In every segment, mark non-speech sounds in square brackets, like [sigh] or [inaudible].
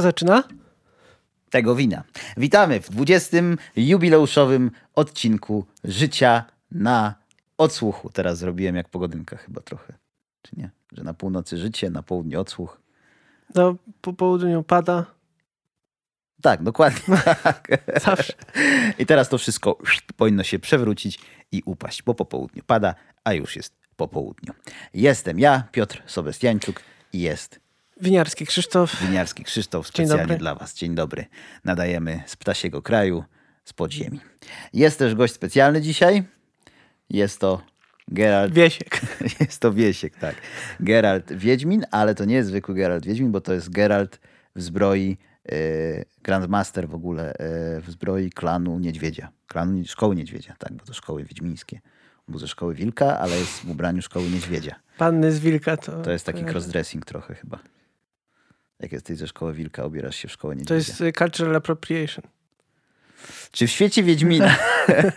Kto zaczyna? Tego wina. Witamy w 20. jubileuszowym odcinku Życia na odsłuchu. Teraz zrobiłem jak pogodynka chyba trochę. Czy nie? Że na północy życie, na południu odsłuch. No, po południu pada. Tak, dokładnie. [laughs] tak. Zawsze. I teraz to wszystko powinno się przewrócić i upaść, bo po południu pada, a już jest po południu. Jestem ja, Piotr Sobestiańczuk i jest Winiarski Krzysztof. Winiarski Krzysztof specjalnie dla Was. Dzień dobry. Nadajemy z ptasiego kraju, z podziemi. Jest też gość specjalny dzisiaj. Jest to Geralt. Wiesiek. [laughs] Jest to Wiesiek, tak. Geralt Wiedźmin, ale to nie jest zwykły Geralt Wiedźmin, bo to jest Geralt w zbroi e, Grandmaster w ogóle e, w zbroi klanu Niedźwiedzia. Klanu, szkoły Niedźwiedzia, tak, bo to szkoły wiedźmińskie. Był ze szkoły Wilka, ale jest w ubraniu szkoły Niedźwiedzia. Panny z Wilka to... To jest taki crossdressing trochę chyba. Jak jesteś ze szkoły Wilka, ubierasz się w szkołę To Niedźwiedzia. jest y, cultural appropriation. Czy w świecie Wiedźmina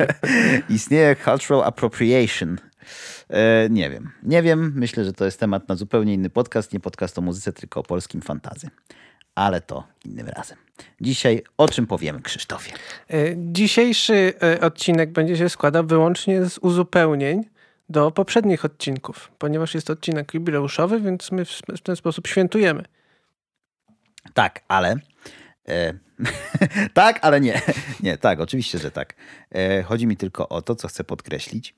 [laughs] istnieje cultural appropriation? E, nie wiem. Nie wiem. Myślę, że to jest temat na zupełnie inny podcast. Nie podcast o muzyce, tylko o polskim fantazy. Ale to innym razem. Dzisiaj o czym powiemy, Krzysztofie? Y, Dzisiejszy y, odcinek będzie się składał wyłącznie z uzupełnień do poprzednich odcinków, ponieważ jest to odcinek jubileuszowy, więc my w, w ten sposób świętujemy. Tak, ale. E, [laughs] tak, ale nie. [laughs] Nie, tak, oczywiście, że tak. E, chodzi mi tylko o to, co chcę podkreślić,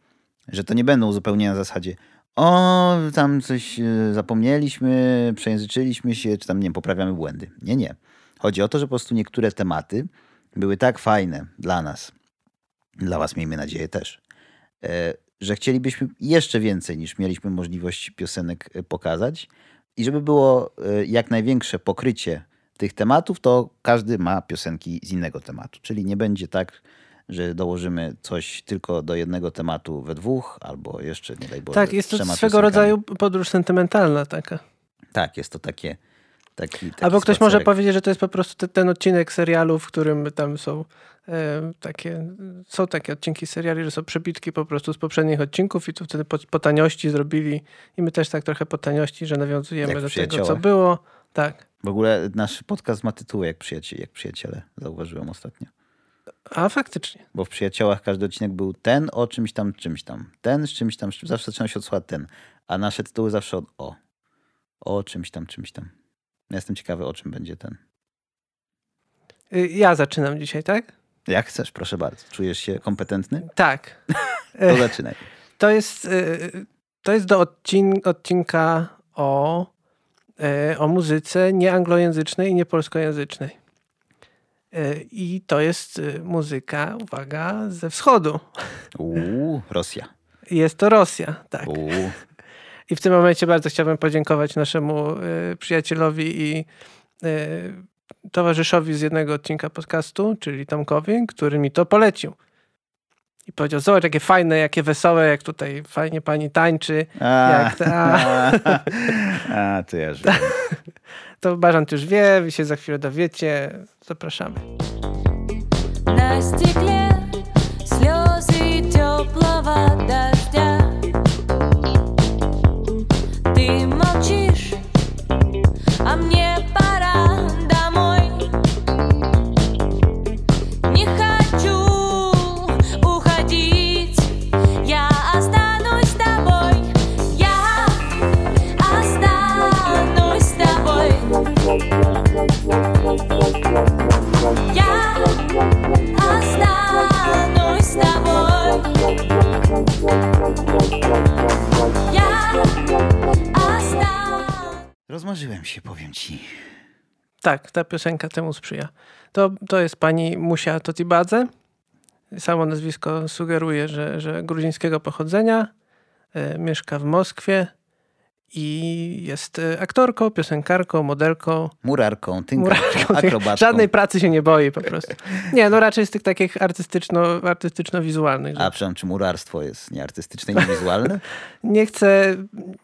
że to nie będą uzupełnienia na zasadzie o, tam coś e, zapomnieliśmy, przejęzyczyliśmy się, czy tam, nie poprawiamy błędy. Nie, nie. Chodzi o to, że po prostu niektóre tematy były tak fajne dla nas, dla was miejmy nadzieję też, e, że chcielibyśmy jeszcze więcej niż mieliśmy możliwość piosenek e, pokazać. I żeby było e, jak największe pokrycie tych tematów, to każdy ma piosenki z innego tematu. Czyli nie będzie tak, że dołożymy coś tylko do jednego tematu we dwóch, albo jeszcze, nie daj Boże, tak, jest to swego piosenkami. rodzaju podróż sentymentalna taka. Tak, jest to takie... Taki, taki Albo ktoś może spacerek. powiedzieć, że to jest po prostu te, ten odcinek serialu, w którym tam są takie, są takie odcinki seriali, że są przebitki po prostu z poprzednich odcinków i tu wtedy po, po taniości zrobili i my też tak trochę po taniości, że nawiązujemy Jak do tego, co było. Tak. W ogóle nasz podcast ma tytuł jak, przyjaciel, jak przyjaciele, zauważyłem ostatnio. A faktycznie. Bo w przyjaciołach każdy odcinek był ten o czymś tam, czymś tam. Ten z czymś tam, z czym- zawsze zaczynał się od słowa ten. A nasze tytuły zawsze od o. O czymś tam, czymś tam. Ja Jestem ciekawy, o czym będzie ten. Y, Ja zaczynam dzisiaj, tak? Jak chcesz, proszę bardzo. Czujesz się kompetentny? Tak. [laughs] To zaczynaj. [laughs] To jest, y, to jest do odcin odcinka o, y, o muzyce nieanglojęzycznej i niepolskojęzycznej. Y, I to jest muzyka, uwaga, ze wschodu. Uuu, Rosja. [laughs] Jest to Rosja, tak. Uuu. I w tym momencie bardzo chciałbym podziękować naszemu przyjacielowi i towarzyszowi z jednego odcinka podcastu, czyli Tomkowi, który mi to polecił. I powiedział, zobacz, jakie fajne, jakie wesołe, jak tutaj fajnie pani tańczy. A, Jak ta- [laughs] a, to ja żyję. [laughs] To Bażant już wie, wy się za chwilę dowiecie. Zapraszamy. На Rozmarzyłem się, powiem ci. Tak, ta piosenka temu sprzyja. To, to jest pani Musia Totibadze. Samo nazwisko sugeruje, że, że gruzińskiego pochodzenia. E, mieszka w Moskwie i jest e, aktorką, piosenkarką, modelką. Murarką, tynkarką, Murarką. akrobatką. Żadnej pracy się nie boi po prostu. Nie, no raczej z tych takich artystyczno, artystyczno-wizualnych. A przepraszam, czy murarstwo jest nieartystyczne i niewizualne? [laughs] Nie chcę,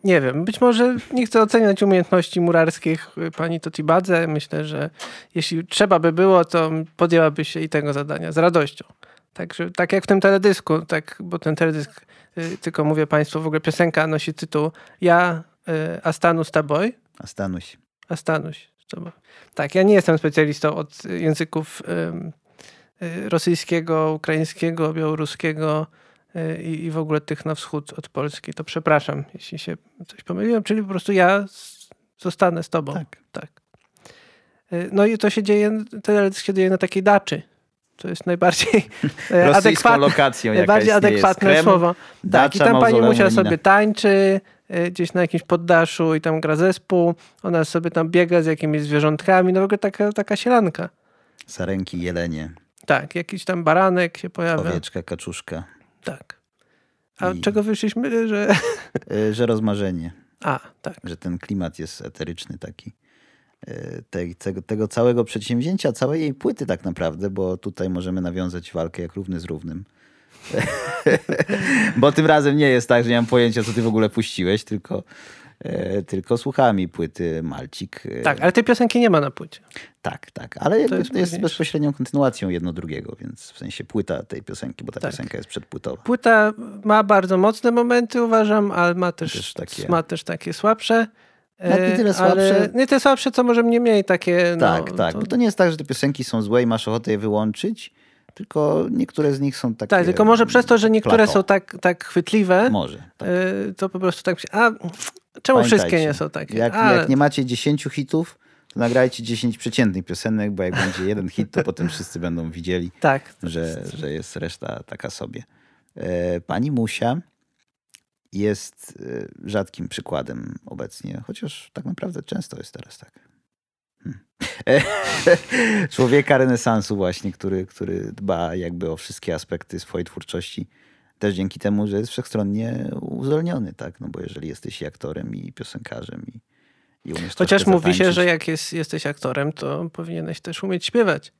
nie wiem, być może nie chcę oceniać umiejętności murarskich y, pani Totibadze. Myślę, że jeśli trzeba by było, to podjęłaby się i tego zadania z radością. Także tak jak w tym teledysku, tak, bo ten teledysk, y, tylko mówię państwu, w ogóle piosenka nosi tytuł Ja y, Astanu z Taboj, A Stanuś. Astanuś. Zobacz. Tak, ja nie jestem specjalistą od języków y, rosyjskiego, ukraińskiego, białoruskiego y, i, i w ogóle tych na wschód od Polski. To przepraszam, jeśli się coś pomyliłem, czyli po prostu ja zostanę z tobą. Tak. tak. No i to się dzieje, teledysk się dzieje na takiej daczy. To jest najbardziej [laughs] e, adekwatne, lokacją, najbardziej adekwatne słowo. Tak, i tam pani Musia sobie tańczy gdzieś na jakimś poddaszu i tam gra zespół. Ona sobie tam biega z jakimiś zwierzątkami. No w ogóle taka, taka sielanka. Sarenki, jelenie, Tak, jakiś tam baranek się pojawia. owieczka, kaczuszka, Tak. A I- czego wyszliśmy, że... y, że rozmarzenie, [laughs] A, tak. że ten klimat jest eteryczny taki. y, Te, tego, tego całego przedsięwzięcia, całej jej płyty tak naprawdę, bo tutaj możemy nawiązać walkę jak równy z równym. [laughs] bo tym razem nie jest tak, że nie mam pojęcia, co ty w ogóle puściłeś, tylko, e, tylko słuchałem jej płyty Malcik. e, Tak, ale tej piosenki nie ma na płycie. Tak, tak, ale jest to jest, późniejsze. bezpośrednią kontynuacją jedno drugiego, więc w sensie płyta tej piosenki, bo ta Tak. piosenka jest przedpłytowa. Płyta ma bardzo mocne momenty, uważam, ale ma też, Też takie- ma też takie słabsze. Nawet nie E, tyle ale słabsze. Nie te słabsze, co może mnie mniej takie. Tak, no, tak, to- bo to nie jest tak, że te piosenki są złe i masz ochotę je wyłączyć, tylko niektóre z nich są takie... Tak, tylko może przez to, że niektóre plateau. są tak, tak chwytliwe, Może, tak. e, to po prostu tak. A czemu wszystkie nie są takie? Jak, ale, jak nie macie 10 hitów, to nagrajcie 10 przeciętnych piosenek, bo jak będzie jeden hit, to potem wszyscy będą widzieli, [laughs] Tak. że, że jest reszta taka sobie. E, Pani Musia jest e, rzadkim przykładem obecnie, chociaż tak naprawdę często jest teraz tak. [laughs] Człowieka renesansu właśnie, który, który dba jakby o wszystkie aspekty swojej twórczości. Też dzięki temu, że jest wszechstronnie uzdolniony, tak? No bo jeżeli jesteś i aktorem, i piosenkarzem, i, i umiesz Chociaż mówi się, zatańczyć, że jak jest, jesteś aktorem, to powinieneś też umieć śpiewać.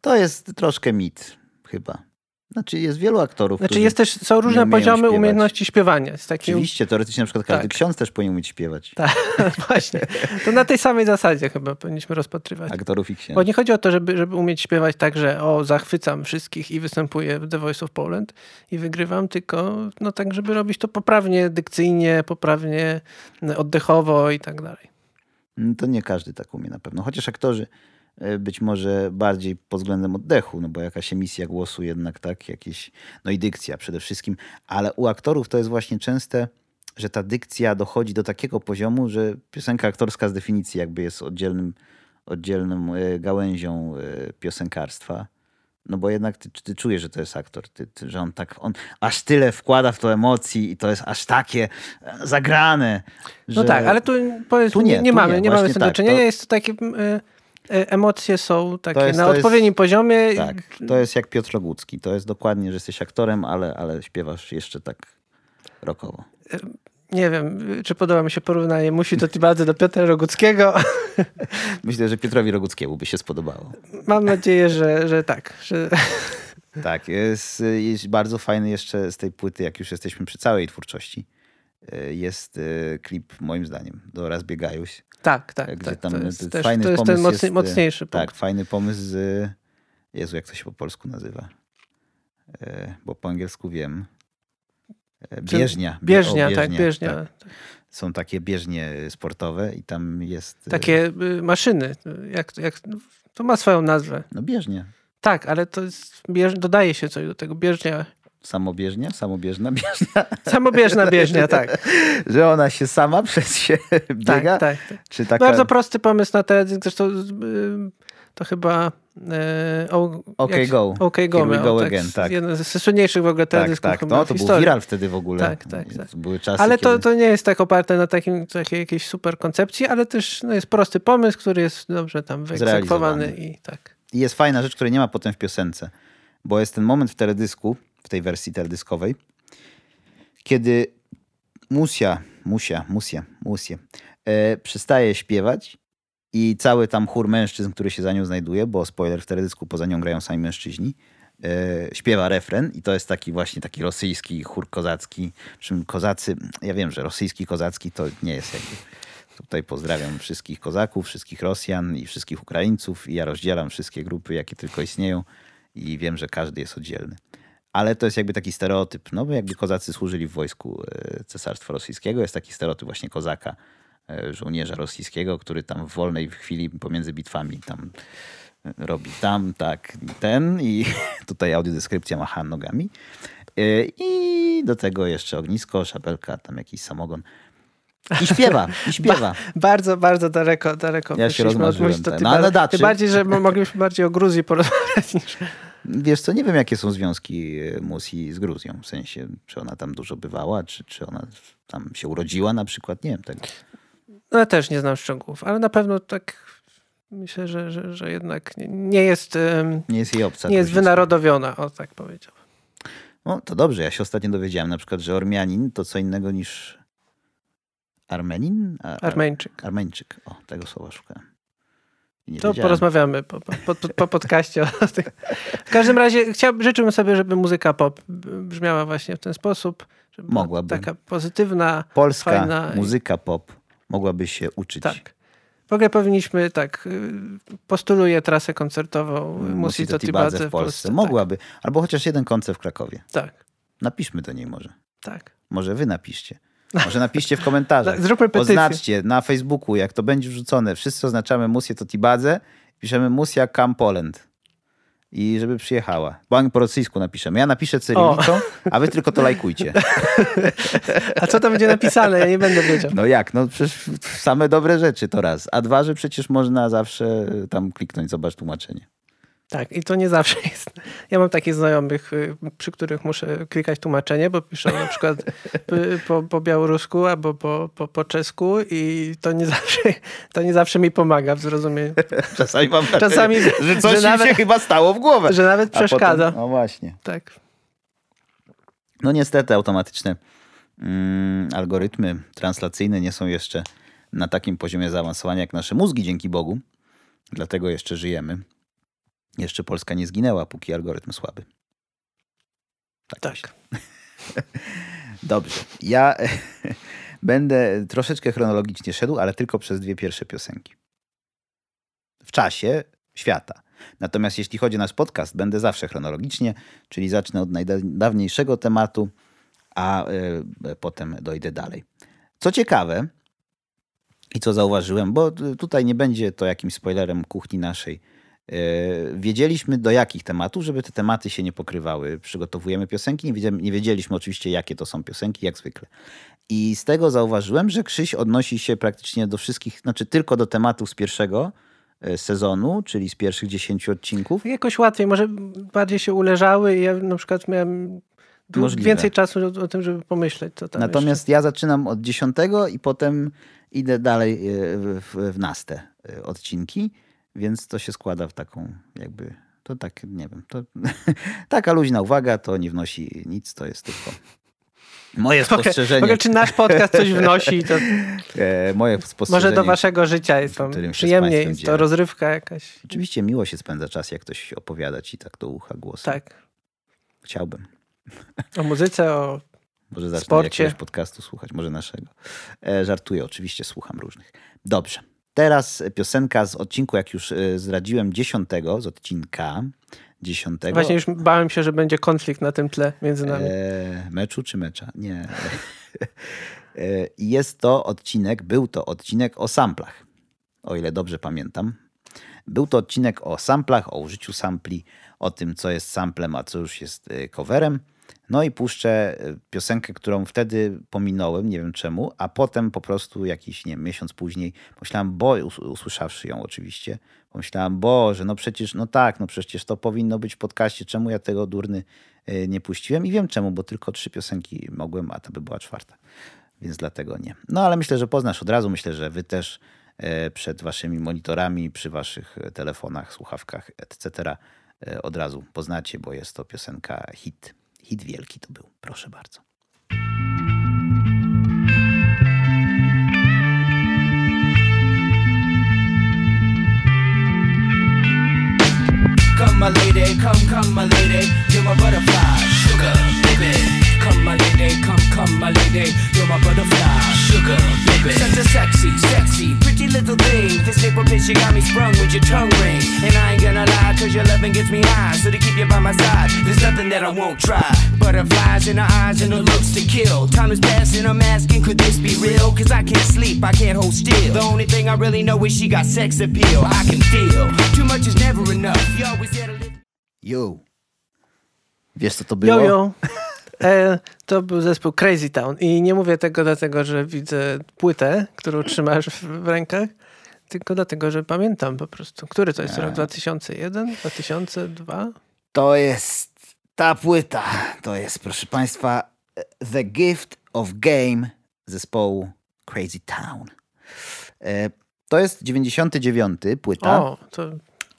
To jest troszkę mit, chyba. Znaczy jest wielu aktorów, Znaczy jest też, są różne poziomy śpiewać. umiejętności śpiewania. Jest taki, Oczywiście, teoretycznie na przykład każdy Tak. ksiądz też powinien umieć śpiewać. [laughs] Tak, właśnie. To na tej samej zasadzie chyba powinniśmy rozpatrywać. Aktorów i Bo księży. nie chodzi o to, żeby, żeby umieć śpiewać tak, że o, zachwycam wszystkich i występuję w The Voice of Poland i wygrywam, tylko no tak, żeby robić to poprawnie dykcyjnie, poprawnie oddechowo i tak dalej. To nie każdy tak umie na pewno. Chociaż aktorzy być może bardziej pod względem oddechu, no bo jakaś emisja głosu jednak tak, jakieś, no i dykcja przede wszystkim. Ale u aktorów to jest właśnie częste, że ta dykcja dochodzi do takiego poziomu, że piosenka aktorska z definicji jakby jest oddzielnym, oddzielną e, gałęzią e, piosenkarstwa. No bo jednak ty, ty czujesz, że to jest aktor, ty, ty, że on tak, on aż tyle wkłada w to emocji i to jest aż takie e, zagrane. No że... tak, ale tu nie, nie, tu mamy, nie, nie, mamy z tym do tak, czynienia. to- Jest to takie, e, e, emocje są takie jest- na to jest- odpowiednim poziomie. Tak, to jest jak Piotr Rogucki. To jest dokładnie, że jesteś aktorem, ale, ale śpiewasz jeszcze tak rockowo. Nie wiem, czy podoba mi się porównanie Musi to Tibadze do Piotra Roguckiego. [laughs] Myślę, że Piotrowi Roguckiemu by się spodobało. Mam nadzieję, że, że tak. Że... Tak, jest, jest bardzo fajny jeszcze z tej płyty, jak już jesteśmy przy całej twórczości. E, Jest e, klip, moim zdaniem, do Raz biegajuś. Tak, tak. Gdzie tak. tam To jest, też, fajny to jest pomysł ten mocny, jest, e, mocniejszy Tak, punkt. fajny pomysł z... Jezu, jak to się po polsku nazywa? E, Bo po angielsku wiem. E, Bieżnia. Bie- Bieżnia, o, tak, bieżnia. tak. Są takie bieżnie sportowe i tam jest... e, Takie y, maszyny. Jak, jak, to ma swoją nazwę. No bieżnia. Tak, ale to jest, bież, dodaje się coś do tego. Bieżnia. Samobieżnia, samobieżna bieżnia. [laughs] Samobieżna bieżnia, tak. [laughs] Że ona się sama [laughs] przez się biega? tak, tak, tak. Czy taka... Bardzo prosty pomysł na teledysk. Zresztą y, to chyba e, o, OK jak Go. OK Go Here miał, go tak, again, tak. Jeden ze słynniejszych w ogóle Tak, teledysków tak. chyba No, to był historii. viral wtedy w ogóle. Tak, tak, tak. Były czasy, Ale to, kiedy... to nie jest tak oparte na takim, takiej jakiejś super koncepcji, ale też no, jest prosty pomysł, który jest dobrze tam wyegzekwowany i tak. I jest fajna rzecz, której nie ma potem w piosence. Bo jest ten moment w teledysku, w tej wersji teledyskowej, kiedy Musia, Musia, Musia, Musia e, przestaje śpiewać i cały tam chór mężczyzn, który się za nią znajduje, bo spoiler, w teledysku poza nią grają sami mężczyźni, e, śpiewa refren i to jest taki właśnie taki rosyjski chór kozacki. Czym kozacy, ja wiem, że rosyjski kozacki to nie jest jakby... Tutaj pozdrawiam wszystkich kozaków, wszystkich Rosjan i wszystkich Ukraińców i ja rozdzielam wszystkie grupy, jakie tylko istnieją i wiem, że każdy jest oddzielny. Ale to jest jakby taki stereotyp, no bo jakby kozacy służyli w wojsku e, Cesarstwa Rosyjskiego, jest taki stereotyp właśnie kozaka, e, żołnierza rosyjskiego, który tam w wolnej chwili pomiędzy bitwami tam e, robi tam, tak, ten i [laughs] tutaj audiodeskrypcja macha nogami. I do tego jeszcze ognisko, szabelka, tam jakiś samogon. I śpiewa, i [laughs] śpiewa. Bardzo, bardzo daleko, daleko. Ja się od rozmarzyłem ty No, ale bardziej- daczy. Tym bardziej, że mo- moglibyśmy bardziej o Gruzji porozmawiać niż... Wiesz co, nie wiem jakie są związki e, Musi z Gruzją. W sensie, czy ona tam dużo bywała, czy, czy ona tam się urodziła na przykład. Nie wiem tego. No ja też nie znam szczegółów, ale na pewno tak myślę, że, że, że jednak nie- jest, Nie jest jej obca. nie jest wynarodowiona, o tak powiedział. No to dobrze, ja się ostatnio dowiedziałem na przykład, że Ormianin to co innego niż Armenin? A, Armeńczyk. Armeńczyk. O, tego słowa szukałem. Nie To wiedziałem. porozmawiamy po, po, po, po podcaście. [laughs] W każdym razie chciałbym, życzymy sobie, żeby muzyka pop brzmiała właśnie w ten sposób. Żeby Mogłaby. Taka pozytywna, Polska fajna. muzyka pop mogłaby się uczyć. Tak. W ogóle powinniśmy, tak, y, postuluję trasę koncertową Musi Musi to to Tibadze Tibadze w Polsce. Mogłaby. Albo chociaż jeden koncert w Krakowie. Tak, tak, Napiszmy do niej może. tak. Może wy napiszcie. Może napiszcie w komentarzach. [laughs] Zróbmy petycję. Oznaczcie na Facebooku, jak to będzie wrzucone. Wszyscy oznaczamy Musię to Tibadze. Piszemy Musia Come Poland. I żeby przyjechała. Bo po rosyjsku napiszemy. Ja napiszę cyrylicą, a wy tylko to lajkujcie. [laughs] A co tam będzie napisane? Ja nie będę wiedział. No jak? No przecież same dobre rzeczy to raz. A dwa, że przecież można zawsze tam kliknąć, zobacz tłumaczenie. Tak, i to nie zawsze [laughs] jest. Ja mam takich znajomych, y, przy których muszę klikać tłumaczenie, bo piszą na przykład po, po białorusku albo po, po, po czesku i to nie, zawsze, to nie zawsze mi pomaga w zrozumieniu. [laughs] Czasami mam Czasami, że coś że nawet- się chyba stało w głowę. Że nawet A potem- przeszkadza. No właśnie. Tak. No niestety automatyczne mm, algorytmy translacyjne nie są jeszcze na takim poziomie zaawansowania jak nasze mózgi, dzięki Bogu. Dlatego jeszcze żyjemy. Jeszcze Polska nie zginęła, póki algorytm słaby. Tak. [laughs] Dobrze. Ja [laughs] będę troszeczkę chronologicznie szedł, ale tylko przez dwie pierwsze piosenki. W czasie świata. Natomiast jeśli chodzi o nasz podcast, będę zawsze chronologicznie, czyli zacznę od najdawniejszego tematu, a y, potem dojdę dalej. Co ciekawe i co zauważyłem, bo tutaj nie będzie to jakimś spoilerem kuchni naszej, wiedzieliśmy do jakich tematów, żeby te tematy się nie pokrywały. Przygotowujemy piosenki, nie wiedzieli- nie wiedzieliśmy oczywiście jakie to są piosenki, jak zwykle. I z tego zauważyłem, że Krzyś odnosi się praktycznie do wszystkich, znaczy tylko do tematów z pierwszego y, sezonu, czyli z pierwszych 10 odcinków. Jakoś łatwiej, może bardziej się uleżały i ja na przykład miałem Możliwe. więcej czasu o, o tym, żeby pomyśleć, co tam Natomiast ja zaczynam od dziesiątego i potem idę dalej y, w, w naste odcinki, więc to się składa w taką jakby, to tak, nie wiem, to [laughs] taka luźna uwaga, to nie wnosi nic, to jest tylko moje spostrzeżenie. Ogóle, czy nasz podcast coś wnosi, to [laughs] e, moje spostrzeżenie. może do waszego życia jest z przyjemniej, jest to rozrywka jakaś. Oczywiście miło się spędza czas, jak ktoś opowiada ci tak do ucha głosem. Tak. Chciałbym. O muzyce, o [laughs] Może zacznę Sporcie. jakiegoś podcastu słuchać, może naszego. E, żartuję, oczywiście słucham różnych. Dobrze. Teraz piosenka z odcinku, jak już e, zdradziłem, dziesiątego, z odcinka dziesiątego. Właśnie już bałem się, że będzie konflikt na tym tle między nami. E, meczu czy mecza? Nie. E, jest to odcinek, był to odcinek o samplach, o ile dobrze pamiętam. Był to odcinek o samplach, o użyciu sampli, o tym, co jest samplem, a co już jest e, coverem. No i puszczę e, piosenkę, którą wtedy pominąłem, nie wiem czemu, a potem po prostu jakiś, nie wiem, miesiąc później pomyślałem, bo us- usłyszawszy ją oczywiście, pomyślałem, Boże, no przecież, no tak, no przecież to powinno być w podcaście, czemu ja tego durny e, nie puściłem i wiem czemu, bo tylko trzy piosenki mogłem, a to by była czwarta, więc dlatego nie. No ale myślę, że poznasz od razu, myślę, że wy też e, przed waszymi monitorami, przy waszych telefonach, słuchawkach, etc. od razu poznacie, bo jest to piosenka hit. Hit wielki to był, proszę bardzo. Come, my lady, come, come, my lady, you're my butterfly, sugar, baby. Come, my lady, come, come, my lady, you're my butterfly, sugar, baby. Such a sexy, sexy, pretty little thing. This nipple bitch, you got me sprung with your tongue ring. And I ain't gonna lie, cause your loving gets me high. So to keep you by my side, there's nothing that I won't try. Butterflies in her eyes and her looks to kill. Time is passing, I'm asking, could this be real? Cause I can't sleep, I can't hold still. The only thing I really know is she got sex appeal. I can feel too much is never enough. You always there to live. Yo. Wiesz, co to było? Jojo. E, [laughs] to był zespół Crazy Town. I nie mówię tego dlatego, że widzę płytę, którą trzymasz w, rękach, tylko dlatego, że pamiętam po prostu. Który to jest rok? 2001? 2002? To jest ta płyta. To jest, proszę Państwa, The Gift of Game zespołu Crazy Town. E, To jest 99 płyta, O, to...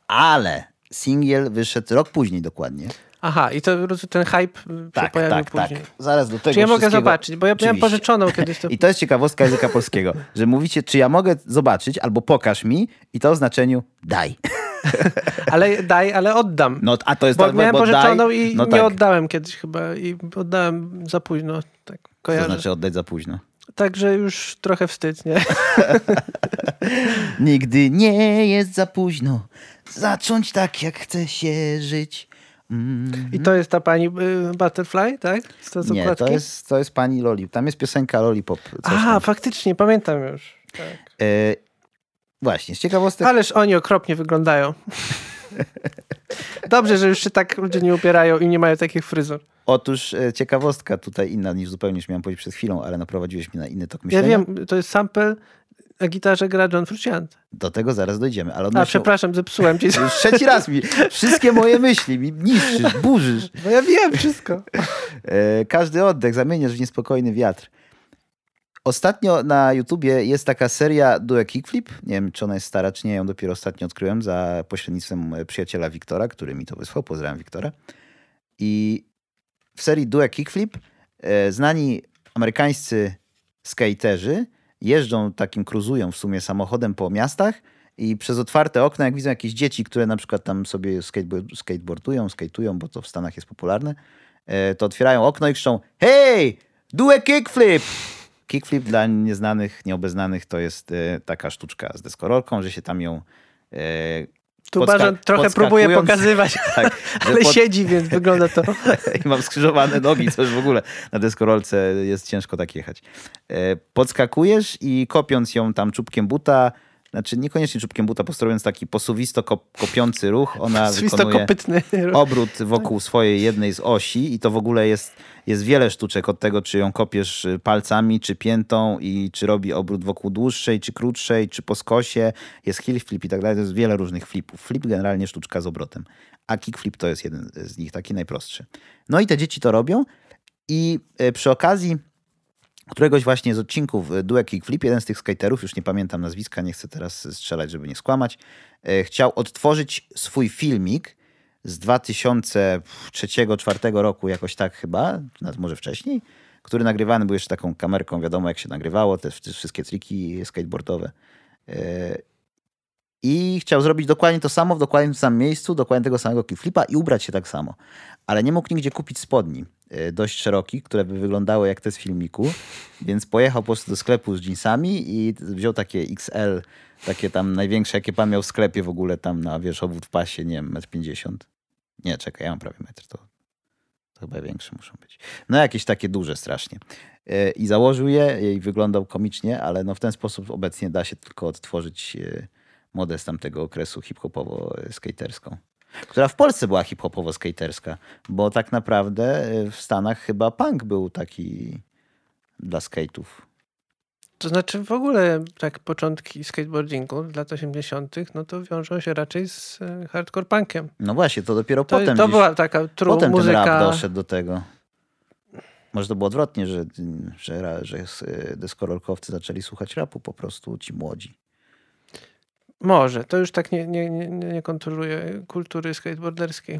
ale singiel wyszedł rok później dokładnie. Aha, i to ten hype y, się Tak, pojawił tak, tak. później. Zaraz do tego Czy ja mogę zobaczyć? Bo ja miałem pożyczoną kiedyś to... [laughs] I to jest ciekawostka języka polskiego, [laughs] że mówicie, czy ja mogę zobaczyć, albo pokaż mi, i to o znaczeniu daj. [laughs] Ale daj, ale oddam. No, a to jest bo tak, miałem bo pożyczoną daj, i no nie tak. oddałem kiedyś chyba. I oddałem za późno. Tak, To znaczy oddać za późno. Także już trochę wstyd, nie? Nigdy nie jest za późno zacząć tak, jak chce się żyć. Mm. I to jest ta pani y, Butterfly, tak? Z to, Nie, to jest, to jest pani Loli. Tam jest piosenka Lollipop. Aha, tam. faktycznie, pamiętam już. Tak. E, właśnie, z ciekawostek. Ależ oni okropnie wyglądają. [laughs] Dobrze, że już się tak ludzie nie upierają i nie mają takich fryzur. Otóż e, ciekawostka tutaj inna niż zupełnie już miałem powiedzieć przed chwilą, ale naprowadziłeś mnie na inny tok Ja myślenia. wiem, to jest sample, na gitarze gra John Frusciante. Do tego zaraz dojdziemy. Ale A, odnośnie... przepraszam, zepsułem ci. Już trzeci raz mi wszystkie moje myśli mi niszczysz, burzysz. Bo ja wiem wszystko. E, każdy oddech zamieniasz w niespokojny wiatr. Ostatnio na YouTubie jest taka seria Due Kickflip. Nie wiem, czy ona jest stara, czy nie. Ją dopiero ostatnio odkryłem za pośrednictwem e, przyjaciela Wiktora, który mi to wysłał. Pozdrawiam Wiktora. I w serii Due Kickflip e, znani amerykańscy skaterzy jeżdżą takim, cruzują w sumie samochodem po miastach i przez otwarte okna, jak widzą jakieś dzieci, które na przykład tam sobie skatebo- skateboardują, skate'ują, bo to w Stanach jest popularne, e, to otwierają okno i krzyczą Hey, do a kickflip! Kickflip dla nieznanych, nieobeznanych to jest e, taka sztuczka z deskorolką, że się tam ją e, Tu Barzan trochę próbuje podskakując- [laughs] pokazywać, tak, ale pod- [laughs] siedzi, więc wygląda to... [laughs] i mam skrzyżowane nogi, co już w ogóle na deskorolce jest ciężko tak jechać. E, Podskakujesz i kopiąc ją tam czubkiem buta, znaczy niekoniecznie czubkiem buta, posterując taki posuwisto kop, kopiący ruch, ona [laughs] wykonuje obrót wokół swojej jednej z osi i to w ogóle jest, jest wiele sztuczek od tego, czy ją kopiesz y, palcami, czy piętą i czy robi obrót wokół dłuższej, czy krótszej, czy po skosie, jest heel flip i tak dalej, to jest wiele różnych flipów. Flip generalnie sztuczka z obrotem, a kickflip to jest jeden z nich, taki najprostszy. No i te dzieci to robią i y, przy okazji któregoś właśnie z odcinków y, Duet Kickflip, jeden z tych skaterów, już nie pamiętam nazwiska, nie chcę teraz strzelać, żeby nie skłamać, e, chciał odtworzyć swój filmik z 2003-2004 roku, jakoś tak chyba, nawet może wcześniej, który nagrywany był jeszcze taką kamerką, wiadomo jak się nagrywało, te, te wszystkie triki skateboardowe. E, I chciał zrobić dokładnie to samo, w dokładnie tym samym miejscu, dokładnie tego samego kickflipa i ubrać się tak samo. Ale nie mógł nigdzie kupić spodni e, dość szerokich, które by wyglądały jak te z filmiku, więc pojechał po prostu do sklepu z jeansami i wziął takie XL, takie tam największe, jakie pan miał w sklepie w ogóle tam na, obwód w pasie, nie wiem, 1,50 m. Nie, czekaj, ja mam prawie metr, to, to chyba większe muszą być. No jakieś takie duże strasznie. E, I założył je i wyglądał komicznie, ale no w ten sposób obecnie da się tylko odtworzyć e, modę z tamtego okresu hip-hopowo-skaterską. Która w Polsce była hip-hopowo-skaterska, bo tak naprawdę e, w Stanach chyba punk był taki dla skate'ów. To znaczy w ogóle tak początki skateboardingu lat 80., no to wiążą się raczej z e, hardcore punkiem. No właśnie, to dopiero To, potem to była taka tru Potem muzyka. ten rap doszedł do tego. Może to było odwrotnie, że, że, że s- deskorolkowcy zaczęli słuchać rapu po prostu ci młodzi. Może, to już tak nie, nie, nie, nie kontroluje kultury skateboarderskiej.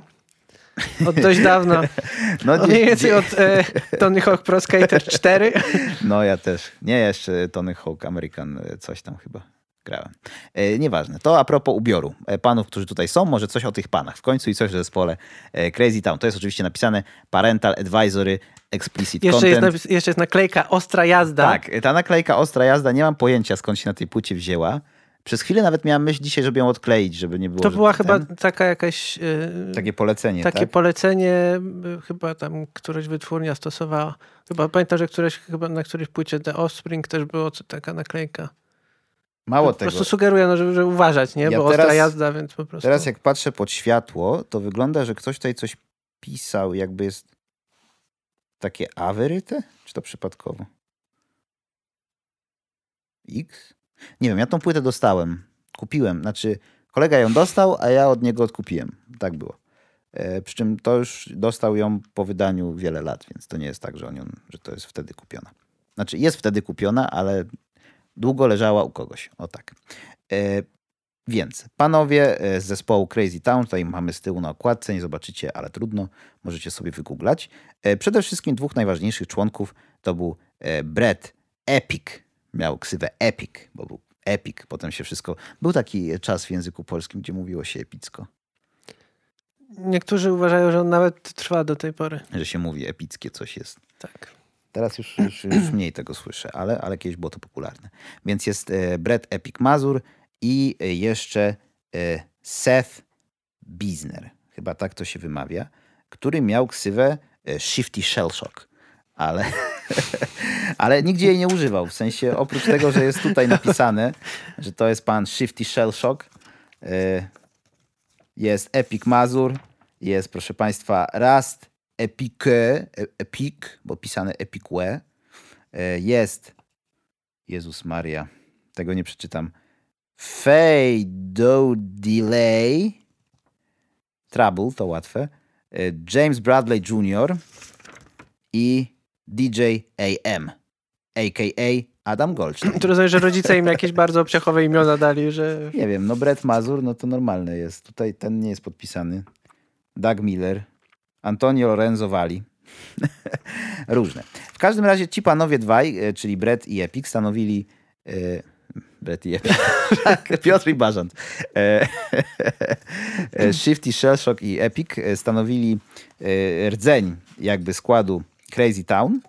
Od dość dawna. [laughs] No, mniej więcej od e, Tony Hawk Pro Skater 4. [laughs] no ja też. Nie jeszcze Tony Hawk American e, coś tam chyba grałem. E, nieważne. To a propos ubioru. E, panów, którzy tutaj są, może coś o tych panach. W końcu i coś o zespole e, Crazy Town. To jest oczywiście napisane Parental Advisory Explicit Jeszcze jest, Content. napis, jeszcze jest naklejka Ostra jazda. Tak, ta naklejka Ostra Jazda, nie mam pojęcia skąd się na tej płycie wzięła. Przez chwilę nawet miałem myśl dzisiaj, żeby ją odkleić, żeby nie było. To była ten- chyba taka jakaś... y, Takie polecenie, takie tak? polecenie y, chyba tam któraś wytwórnia stosowała. Chyba pamiętam, że któreś, chyba na którejś płycie The Offspring też było co- taka naklejka. Mało po tego. prostu sugeruje, no, że, że uważać, nie? Ja Bo teraz- ostra jazda, więc po prostu... Teraz jak patrzę pod światło, to wygląda, że ktoś tutaj coś pisał, jakby jest takie A wyryte? Czy to przypadkowo? X? Nie wiem, ja tą płytę dostałem. Kupiłem. Znaczy, kolega ją dostał, a ja od niego odkupiłem. Tak było. E, przy czym to już dostał ją po wydaniu wiele lat, więc to nie jest tak, że, on że to jest wtedy kupiona. Znaczy, jest wtedy kupiona, ale długo leżała u kogoś. O tak. E, więc panowie e, z zespołu Crazy Town, tutaj mamy z tyłu na okładce, nie zobaczycie, ale trudno, możecie sobie wygooglać. E, Przede wszystkim dwóch najważniejszych członków to był e, Brett Epic, miał ksywę Epic, bo był Epic, potem się wszystko... Był taki czas w języku polskim, gdzie mówiło się epicko, Niektórzy uważają, że on nawet trwa do tej pory. że się mówi epickie coś jest. Tak. Teraz już, już, już [clears throat] mniej tego słyszę, ale, ale kiedyś było to popularne. Więc jest e, Brett Epic Mazur i e, jeszcze e, Seth Bisner, chyba tak to się wymawia, który miał ksywę e, Shifty Shellshock. Ale, [laughs] [laughs] ale nigdzie jej nie używał. W sensie oprócz tego, że jest tutaj napisane, że to jest pan Shifty Shellshock, e, jest Epic Mazur, jest proszę państwa Rust Epique, Epic, bo pisane Epique, e, jest Jezus Maria, tego nie przeczytam. Fado Delay, Trouble, to łatwe, e, James Bradley Jr. i DJ AM, a.k.a. Adam Goldstein. [laughs] To rozumiem, że rodzice im jakieś bardzo obciachowe imiona dali, że Nie wiem, no Brett Mazur, no to normalne jest. Tutaj ten nie jest podpisany. Doug Miller, Antonio Lorenzo Valli. [laughs] Różne. W każdym razie ci panowie dwaj, e, czyli Brett i Epic, stanowili... E, Brett i Epic. [laughs] Tak, Piotr i Bażant. E, Shifty, Shellshock i Epic stanowili rdzeń jakby składu Crazy Town.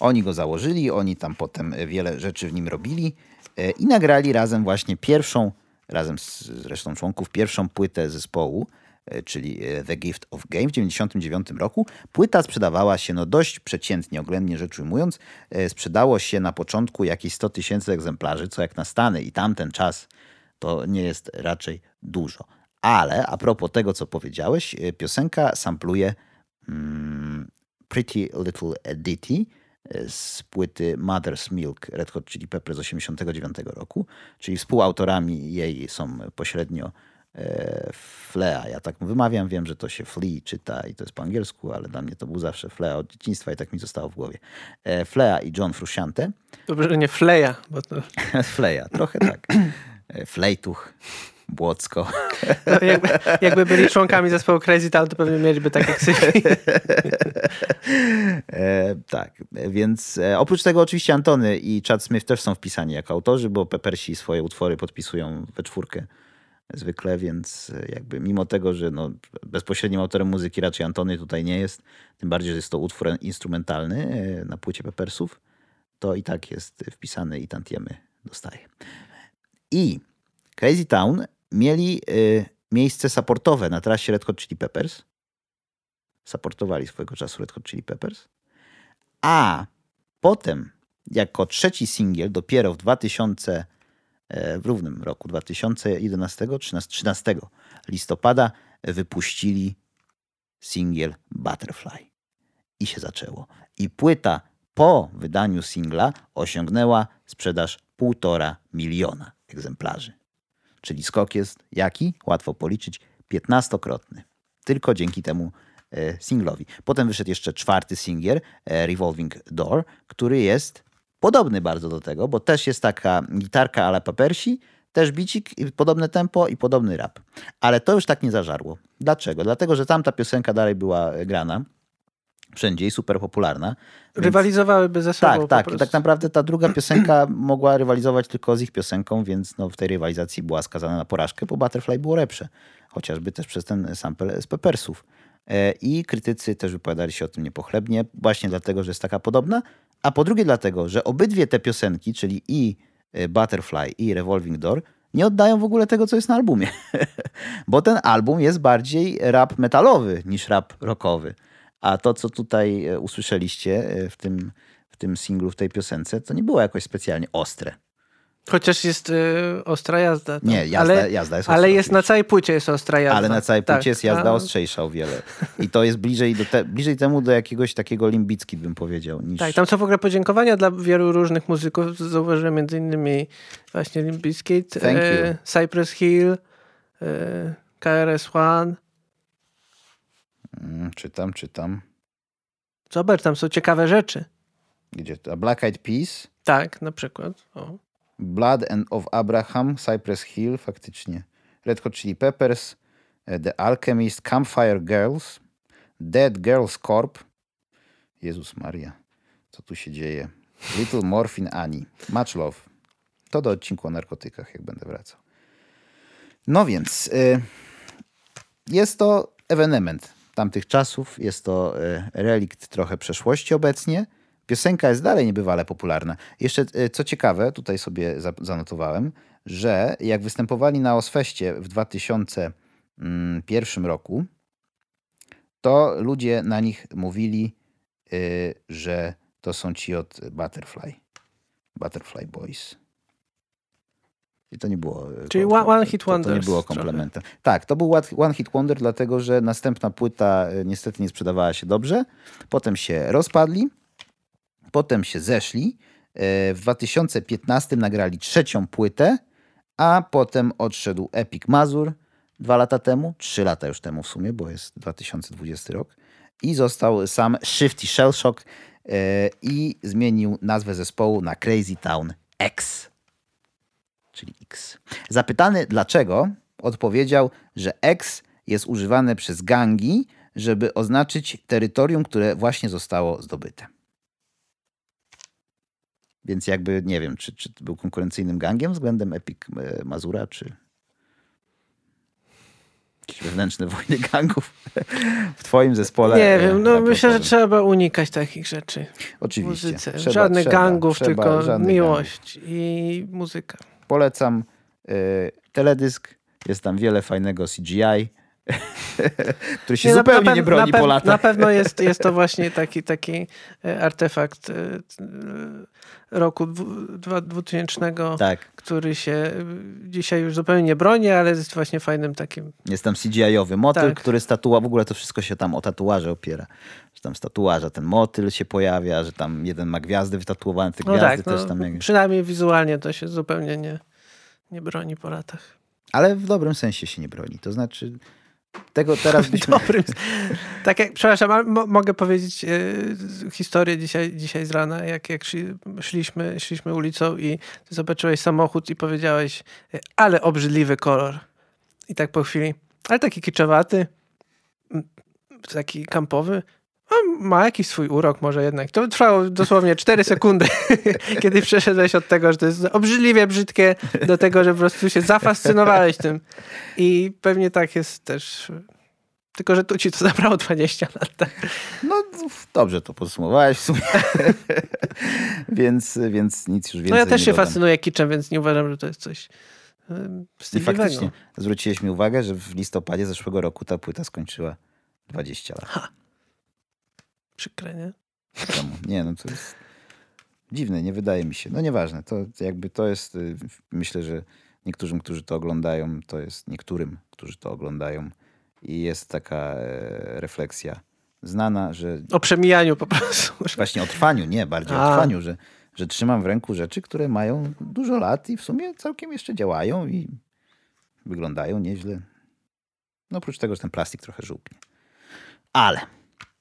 Oni go założyli, oni tam potem wiele rzeczy w nim robili e, i nagrali razem właśnie pierwszą, razem z resztą członków, pierwszą płytę zespołu, e, czyli e, The Gift of Game w 1999 roku. Płyta sprzedawała się no dość przeciętnie, oględnie rzecz ujmując. Sprzedało się na początku jakieś 100 tysięcy egzemplarzy, co jak na Stany i tamten czas to nie jest raczej dużo. Ale a propos tego, co powiedziałeś, piosenka sampluje mm, Pretty Little Ditty e, z płyty Mother's Milk Red Hot Chili Peppers z 89 roku, czyli współautorami jej są pośrednio e, Flea. Ja tak wymawiam, wiem, że to się Flea czyta i to jest po angielsku, ale dla mnie to był zawsze Flea od dzieciństwa i tak mi zostało w głowie. E, Flea i John Frusciante. dobrze, że nie Fleja, bo to [laughs] Fleja, trochę tak. Flejtuch, Błocko. no, jakby, jakby byli członkami zespołu Crazy Town, to pewnie mieliby takie ksywki. [laughs] E, tak, więc e, oprócz tego oczywiście Antony i Chad Smith też są wpisani jako autorzy, bo Peppersi swoje utwory podpisują we czwórkę zwykle, więc e, jakby mimo tego, że no, bezpośrednim autorem muzyki raczej Antony tutaj nie jest, tym bardziej, że jest to utwór instrumentalny e, na płycie Peppersów, to i tak jest wpisany i tantiemy dostaje. I Crazy Town mieli e, miejsce supportowe na trasie Red Hot Chili Peppers, supportowali swojego czasu Red Hot Chili Peppers. A potem, jako trzeci singiel, dopiero w 2000, e, w równym roku, 2011, 13, 13 listopada, wypuścili singiel Butterfly. I się zaczęło. I płyta po wydaniu singla osiągnęła sprzedaż półtora miliona egzemplarzy. Czyli skok jest jaki? Łatwo policzyć. 15-krotny. Tylko dzięki temu e, singlowi. Potem wyszedł jeszcze czwarty singiel, e, Revolving Door, który jest podobny bardzo do tego, bo też jest taka gitarka ala Peppersi, też bicik, podobne tempo i podobny rap. Ale to już tak nie zażarło. Dlaczego? Dlatego, że tamta piosenka dalej była e, grana wszędzie i super popularna. Więc- Rywalizowałyby ze sobą tak, tak. prostu. Tak naprawdę ta druga piosenka [clears throat] mogła rywalizować tylko z ich piosenką, więc no, w tej rywalizacji była skazana na porażkę, bo Butterfly było lepsze. Chociażby też przez ten sample z Peppersów. E, I krytycy też wypowiadali się o tym niepochlebnie, właśnie dlatego, że jest taka podobna, a po drugie dlatego, że obydwie te piosenki, czyli i y, Butterfly i Revolving Door nie oddają w ogóle tego, co jest na albumie. [laughs] Bo ten album jest bardziej rap metalowy niż rap rockowy. A to, co tutaj e, usłyszeliście e, w tym, w tym singlu, w tej piosence, to nie było jakoś specjalnie ostre. Chociaż jest y, ostra jazda. tak. Nie, jazda- ale, jazda jest Ale ostra jest na całej płycie jest ostra jazda. Ale na całej Tak, płycie jest jazda a- ostrzejsza o wiele. I to jest bliżej, do te, bliżej temu do jakiegoś takiego limbicki, bym powiedział. Niż... Tak, tam są w ogóle podziękowania dla wielu różnych muzyków. Zauważyłem między innymi właśnie Thank you. Cypress Hill, e, KRS-One. Mm, czytam, czytam. Zobacz, tam są ciekawe rzeczy. Gdzie to? Black Eyed Peas, Tak, na przykład. O. Blood and of Abraham, Cypress Hill, faktycznie. Red Hot Chili Peppers, e, The Alchemist, Campfire Girls, Dead Girls Corp. Jezus Maria, co tu się dzieje? Little Morphine Annie, Much Love. To do odcinku o narkotykach, jak będę wracał. No więc, y, jest to ewenement tamtych czasów, jest to y, relikt trochę przeszłości obecnie. Piosenka jest dalej niebywale popularna. Jeszcze y, co ciekawe, tutaj sobie za- zanotowałem, że jak występowali na Osfeście w 2001 roku, to ludzie na nich mówili, y, że to są ci od Butterfly. Butterfly Boys. I to nie było. y, Czyli one- one hit to, to nie było trochę. komplementem. Tak, to był one- hit wonder, dlatego że następna płyta y, niestety nie sprzedawała się dobrze. Potem się rozpadli, potem się zeszli. Y, W 2015 nagrali trzecią płytę, a potem odszedł Epic Mazur dwa lata temu, trzy lata już temu w sumie, bo jest 2020 rok. I został sam Shifty Shellshock i zmienił nazwę zespołu na Crazy Town X czyli X. Zapytany dlaczego, odpowiedział, że X jest używane przez gangi, żeby oznaczyć terytorium, które właśnie zostało zdobyte. Więc jakby nie wiem, czy, czy był konkurencyjnym gangiem względem Epic e, Mazura, czy jakieś wewnętrzne wojny gangów w twoim zespole. Nie e, wiem, no rapowym. myślę, że trzeba unikać takich rzeczy Oczywiście. muzyce. Trzeba- Żadnych trzeba- gangów, trzeba tylko żadnych miłość i muzyka. Polecam y, teledysk. Jest tam wiele fajnego CGI, [laughs] który się Nie, zupełnie nie broni na, po latach. Na pewno [laughs] jest, jest to właśnie taki, taki e, artefakt e, roku dwu- dwa- 2000, Tak, który się dzisiaj już zupełnie nie broni, ale jest właśnie fajnym takim. jest tam CGI-owy motyl, Tak. który z tatua, w ogóle to wszystko się tam o tatuaże opiera. Że tam z tatuaża ten motyl się pojawia, że tam jeden ma gwiazdy wytatuowane, te No gwiazdy tak, też no, tam... Jak... przynajmniej wizualnie to się zupełnie nie, nie broni po latach. Ale w dobrym sensie się nie broni. To znaczy, tego teraz [laughs] byśmy... Dobrym. Tak jak, przepraszam, ale mogę powiedzieć z- historię dzisiaj, dzisiaj z rana, jak, jak szli, szliśmy, szliśmy ulicą i zobaczyłeś samochód i powiedziałeś, e, ale obrzydliwy kolor. I tak po chwili, ale taki kiczowaty, taki kampowy, ma jakiś swój urok może jednak. To trwało dosłownie 4 sekundy, [laughs] kiedy przeszedłeś od tego, że to jest obrzydliwie brzydkie, do tego, że po prostu się zafascynowałeś tym. I pewnie tak jest też. Tylko, że tu ci to zabrało 20 lat. Tak? No dobrze to podsumowałeś w sumie. [laughs] więc, więc nic już więcej No ja też się dodam. fascynuję kiczem, więc nie uważam, że to jest coś em, I wstydliwego. faktycznie zwróciłeś mi uwagę, że w listopadzie zeszłego roku ta płyta skończyła 20 lat Przykre, nie? temu. Nie, no to jest dziwne, nie wydaje mi się. No nieważne, to jakby to jest, y, myślę, że niektórym, którzy to oglądają, to jest niektórym, którzy to oglądają i jest taka e, refleksja znana, że O przemijaniu po prostu. [laughs] właśnie o trwaniu, nie, bardziej o A. trwaniu, że, że trzymam w ręku rzeczy, które mają dużo lat i w sumie całkiem jeszcze działają i wyglądają nieźle. No oprócz tego, że ten plastik trochę żółknie. Ale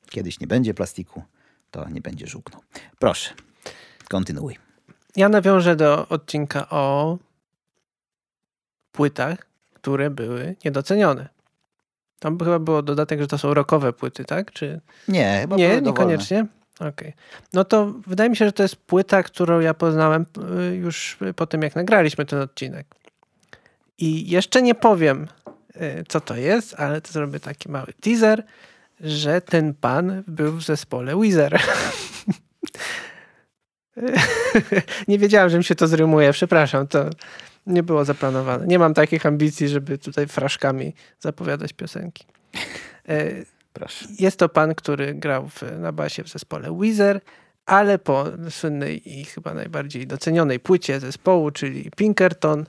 kiedyś nie będzie plastiku, to nie będzie żółknął. Proszę, kontynuuj. Ja nawiążę do odcinka o płytach, które były niedocenione. Tam chyba było dodatek, że to są rockowe płyty, tak? Czy Nie, chyba nie, niekoniecznie. Okej. No to wydaje mi się, że to jest płyta, którą ja poznałem y, już po tym, jak nagraliśmy ten odcinek. I jeszcze nie powiem, y, co to jest, ale to zrobię taki mały teaser, że ten pan był w zespole Weezer. [laughs] nie wiedziałem, że mi się to zrymuje. Przepraszam, to nie było zaplanowane. Nie mam takich ambicji, żeby tutaj fraszkami zapowiadać piosenki. E, Proszę. Jest to pan, który grał w, na basie w zespole Weezer, ale po słynnej i chyba najbardziej docenionej płycie zespołu, czyli Pinkerton,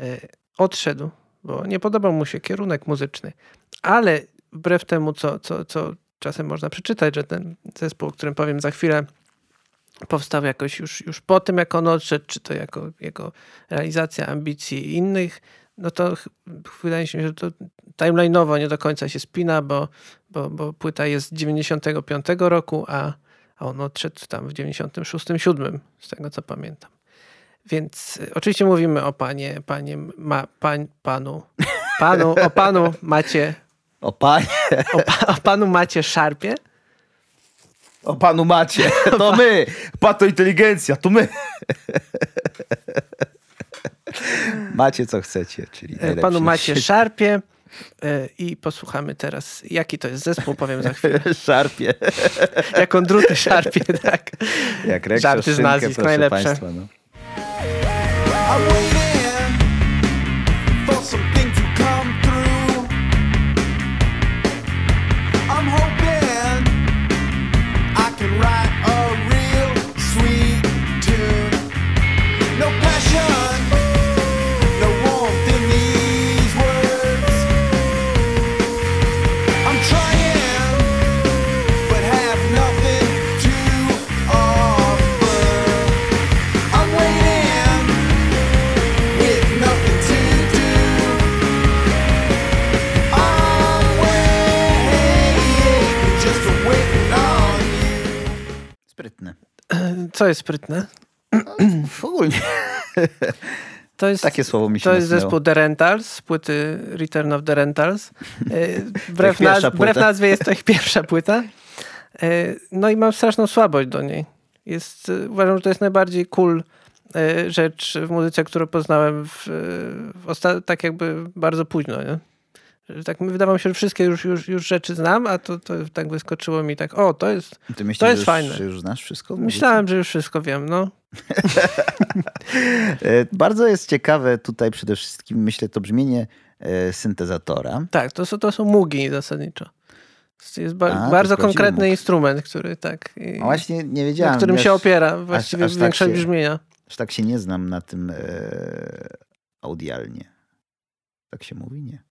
e, odszedł, bo nie podobał mu się kierunek muzyczny. Ale wbrew temu, co, co, co czasem można przeczytać, że ten zespół, o którym powiem za chwilę, powstał jakoś już, już po tym, jak on odszedł, czy to jako jego realizacja ambicji innych, no to wydaje mi się, że to timeline'owo nie do końca się spina, bo, bo, bo płyta jest z 95 roku, a, a on odszedł tam w 96-7, z tego co pamiętam. Więc y, oczywiście mówimy o panie, panie ma, panu, panu, o panu Macie, O panie, o, pa, o panu Macie Szarpie, o panu macie. [laughs] To my. Pato inteligencja, to my. Macie co chcecie, czyli e, najlepsi panu Macie. Szarpie e, i posłuchamy teraz, jaki to jest zespół, powiem za chwilę. [laughs] Szarpie. [laughs] Jak on druty szarpie, tak. Jak Żarty z nazwisk, proszę najlepsze. Państwa, no. [clears throat] Co jest sprytne? Ogólnie. [clears throat] To jest, Takie słowo mi się to jest zespół The Rentals, z płyty Return of the Rentals. [laughs] E, Wbrew, naz- wbrew nazwie jest to ich [laughs] pierwsza płyta. E, No i mam straszną słabość do niej. Jest, e, uważam, że to jest najbardziej cool rzecz w muzyce, którą poznałem w, w tak jakby bardzo późno. Nie? Tak mi wydawało mi się, że wszystkie już, już, już rzeczy znam, a to, to tak wyskoczyło mi tak, o, to jest... Ty myślisz, To jest że już, fajne. że już znasz wszystko? Myślałem, że już wszystko wiem, no. [laughs] E, Bardzo jest ciekawe tutaj przede wszystkim, myślę, to brzmienie e, syntezatora. Tak, to są, to są mugi zasadniczo. Jest ba- A, bardzo konkretny Moog. instrument, który tak. i- właśnie nie wiedziałem. na którym wiesz, się opiera właściwie aż tak większość się- brzmienia. Że tak się nie znam na tym e, audialnie. Tak się mówi? Nie.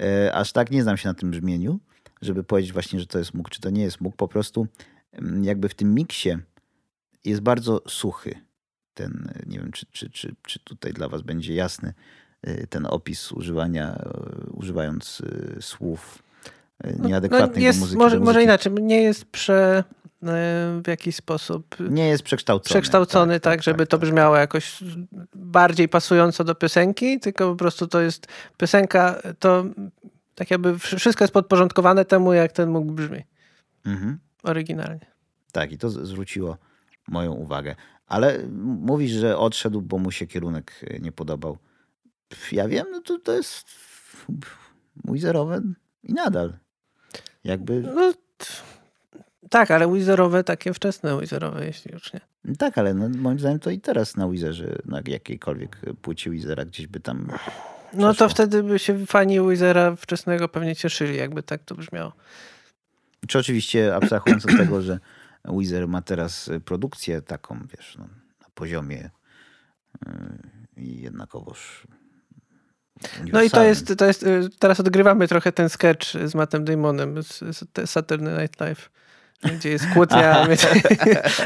E, aż tak nie znam się na tym brzmieniu, żeby powiedzieć właśnie, że to jest mógł, czy to nie jest mógł. Po prostu mm, jakby w tym miksie jest bardzo suchy. Ten, nie wiem, czy, czy, czy, czy tutaj dla was będzie jasny e, ten opis używania, e, używając słów e, No, nieadekwatnych jest, do muzyki. może, do może muzyki inaczej, nie jest prze, e, w jakiś sposób Nie jest przekształcony. przekształcony tak, żeby to tak. brzmiało jakoś bardziej pasująco do piosenki, tylko po prostu to jest piosenka, to tak jakby wszystko jest podporządkowane temu, jak ten mógł brzmi Mhm. oryginalnie. Tak, i to zwróciło moją uwagę. Ale mówisz, że odszedł, bo mu się kierunek e, nie podobał. Ja wiem, no to, to jest mój zerowy i nadal. Jakby, No, tak, ale Wizerowe, takie wczesne Wizerowe, jeśli już nie. tak, ale no, moim zdaniem to i teraz na Wizerze, na jakiejkolwiek płycie Wizera gdzieś by tam... No to przeszło. wtedy by się fani Wizera wczesnego pewnie cieszyli, jakby tak to brzmiało. Czy oczywiście abstrahując od tego, że Wizer ma teraz produkcję taką, wiesz, no, na poziomie yy, jednakowoż No i to jest, to jest, y, teraz odgrywamy trochę ten sketch z Mattem Damonem z, Saturday Night Live, gdzie jest kłótnia między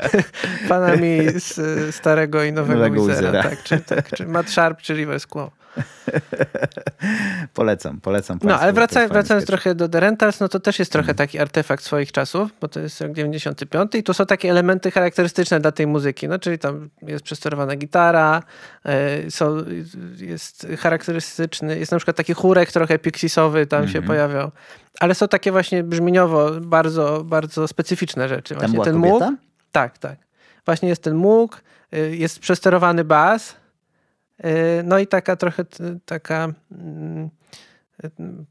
[laughs] panami z starego i nowego, Nowego Wizera. Tak, czy, tak, czy Matt Sharp, czy Rivers Quo. [laughs] Polecam, polecam No, ale wraca, wracając trochę do The Rentals, no to też jest trochę taki artefakt swoich czasów, bo to jest rok 95 i to są takie elementy charakterystyczne dla tej muzyki, no czyli tam jest przesterowana gitara, e, są, jest charakterystyczny, jest na przykład taki chórek trochę pixisowy tam się Mhm. pojawiał, ale są takie właśnie brzmieniowo bardzo, bardzo specyficzne rzeczy. Właśnie ten kobieta? mógł, tak, tak. Właśnie jest ten mógł, y, jest przesterowany bas, no i taka trochę taka mm, y,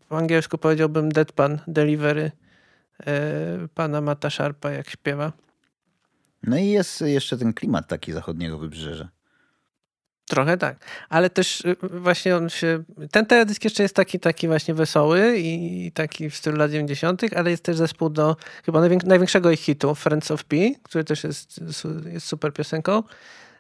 po angielsku powiedziałbym deadpan delivery y, pana Mata Sharpa, jak śpiewa. No i jest jeszcze ten klimat taki zachodniego wybrzeża. Trochę tak. Ale też y, właśnie on się. Ten teledysk jeszcze jest taki, taki właśnie wesoły i taki w stylu lat 90., ale jest też zespół do chyba najwięk- największego ich hitu, Friends of P, który też jest, jest super piosenką.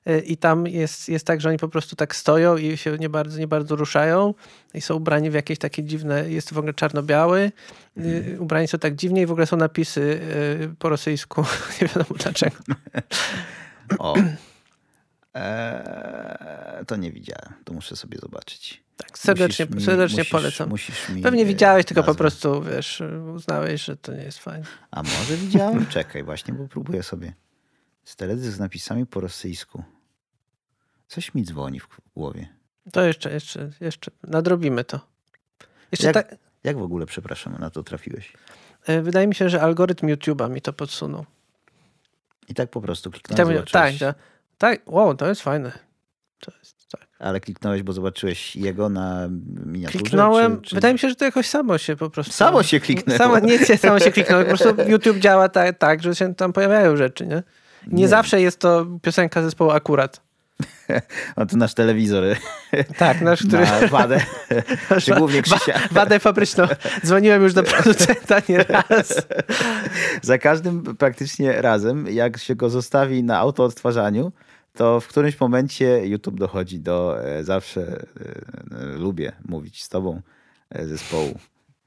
Y, I tam jest, jest tak, że oni po prostu tak stoją i się nie bardzo, nie bardzo ruszają i są ubrani w jakieś takie dziwne, jest w ogóle czarno-biały, y, ubrani są tak dziwnie i w ogóle są napisy y, po rosyjsku, [laughs] nie wiadomo dlaczego. O. Eee, to nie widziałem. To muszę sobie zobaczyć. Tak, serdecznie, Musisz mi- serdecznie musisz- polecam. Musisz Pewnie e, widziałeś, tylko po nazwę. prostu, wiesz, uznałeś, że to nie jest fajne. A może widziałem? Czekaj, właśnie, bo próbuję sobie. Z teledysk z napisami po rosyjsku. Coś mi dzwoni w głowie. To jeszcze, jeszcze, jeszcze nadrobimy to. Jeszcze Jak- tak, Jak w ogóle, przepraszam, na to trafiłeś? e, wydaje mi się, że algorytm YouTube'a mi to podsunął. I tak po prostu I tak, tak, tak, tak, wow, to jest fajne. To jest, tak. Ale kliknąłeś, bo zobaczyłeś jego na miniaturze? Kliknąłem, Czy, czy... wydaje mi się, że to jakoś samo się po prostu... Samo się kliknęło. Samo, nie, nie, samo się [laughs] kliknęło, po prostu YouTube działa tak, tak, że się tam pojawiają rzeczy, nie? Nie, Nie. zawsze jest to piosenka zespołu akurat. [laughs] A to nasz telewizor Tak, nasz, który... na wadę. [laughs] Czy głównie Krzysia. Wadę fabryczną. Dzwoniłem już do producenta nieraz. [laughs] Za każdym praktycznie razem, jak się go zostawi na autoodtwarzaniu, to w którymś momencie YouTube dochodzi do e, zawsze e, e, lubię mówić z tobą zespołu.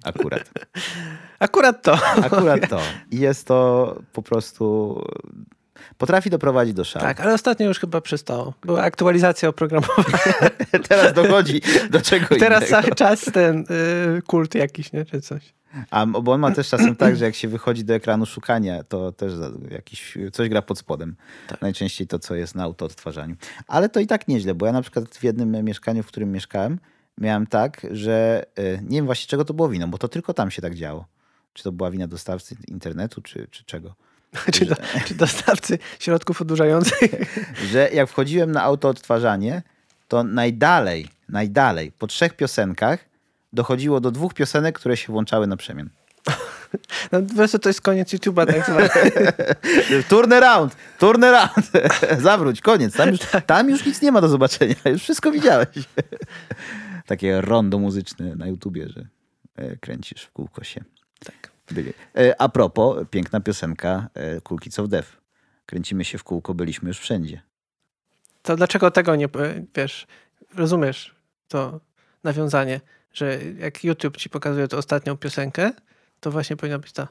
Akurat. Akurat to. Akurat to. I jest to po prostu. Potrafi doprowadzić do szału. Tak, ale ostatnio już chyba przestało. Była aktualizacja oprogramowania. [laughs] Teraz dochodzi do czego Teraz innego. cały czas ten y, kult jakiś, nie? Czy coś. A bo on ma też czasem tak, że jak się wychodzi do ekranu szukania, to też jakiś, coś gra pod spodem. Tak. Najczęściej to, co jest na autoodtwarzaniu. Ale to i tak nieźle, bo ja na przykład w jednym mieszkaniu, w którym mieszkałem, miałem tak, że e, nie wiem właśnie czego to było winą, bo to tylko tam się tak działo. Czy to była wina dostawcy internetu, czy, czy czego. [laughs] Czy, do, czy dostawcy środków odurzających. [laughs] Że jak wchodziłem na autoodtwarzanie, to najdalej, najdalej, po trzech piosenkach dochodziło do dwóch piosenek, które się włączały na przemian. [laughs] No, po prostu to jest koniec YouTube'a tak zwany. Turn around, turn around. Zawróć, koniec. Tam już, Tak. tam już nic nie ma do zobaczenia. Już wszystko widziałeś. Takie rondo muzyczne na YouTubie, że e, kręcisz w kółko się. Tak. E, A propos, piękna piosenka e, Cool Kids of Death. Kręcimy się w kółko, byliśmy już wszędzie. To dlaczego tego nie, powie- wiesz, rozumiesz to nawiązanie, że jak YouTube ci pokazuje tę ostatnią piosenkę, to właśnie powinna być ta.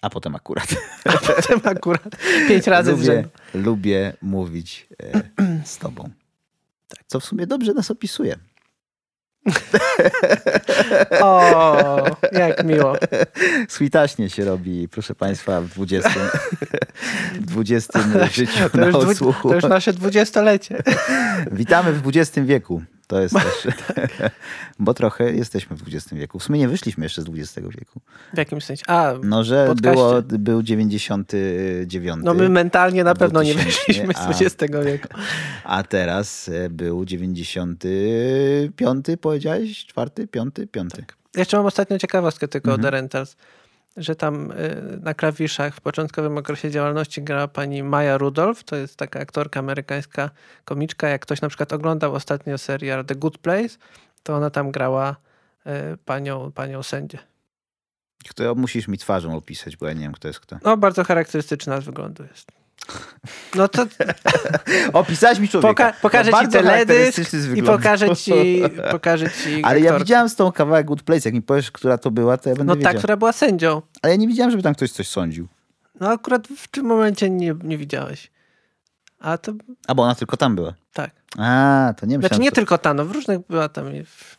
A potem akurat. [laughs] A potem akurat pięć razy lubię, lubię mówić e, z tobą. [clears throat] Tak. Co w sumie dobrze nas opisuje. O, jak miło. Switaśnie się robi, proszę Państwa, w 20, w 20 życiu To na już, dwu, odsłuchu. to już nasze dwudziestolecie. Witamy w XX wieku. To jest też, Tak. [laughs] bo trochę jesteśmy w XX wieku. W sumie nie wyszliśmy jeszcze z XX wieku. W jakimś sensie. A, No, że podcaście. było, był 99, no my mentalnie na pewno nie 2000, wyszliśmy z XX wieku. [laughs] a teraz e, był 95, powiedziałeś? Czwarty, piąty, piąty. Tak. Jeszcze mam ostatnią ciekawostkę tylko Mhm. o The Rentals, że tam y, na klawiszach w początkowym okresie działalności grała pani Maya Rudolph, to jest taka aktorka amerykańska, komiczka. Jak ktoś na przykład oglądał ostatnio serial The Good Place, to ona tam grała y, panią, panią sędzię. Kto musisz mi twarzą opisać, bo ja nie wiem, kto jest kto. No, bardzo charakterystyczna z wyglądu jest. No to [laughs] Opisałeś mi człowieka. poka- pokażę No, ci teledysk i pokażę ci, [laughs] pokażę ci Ale ja widziałem z tą kawałek Good Place. Jak mi powiesz, która to była, to ja będę No wiedział. ta, która była sędzią. Ale ja nie widziałem, żeby tam ktoś coś sądził. No akurat w tym momencie nie, nie widziałeś. A to A bo ona tylko tam była. tak. A, to nie myślałem. Znaczy nie to... tylko ta, no w różnych była tam. w-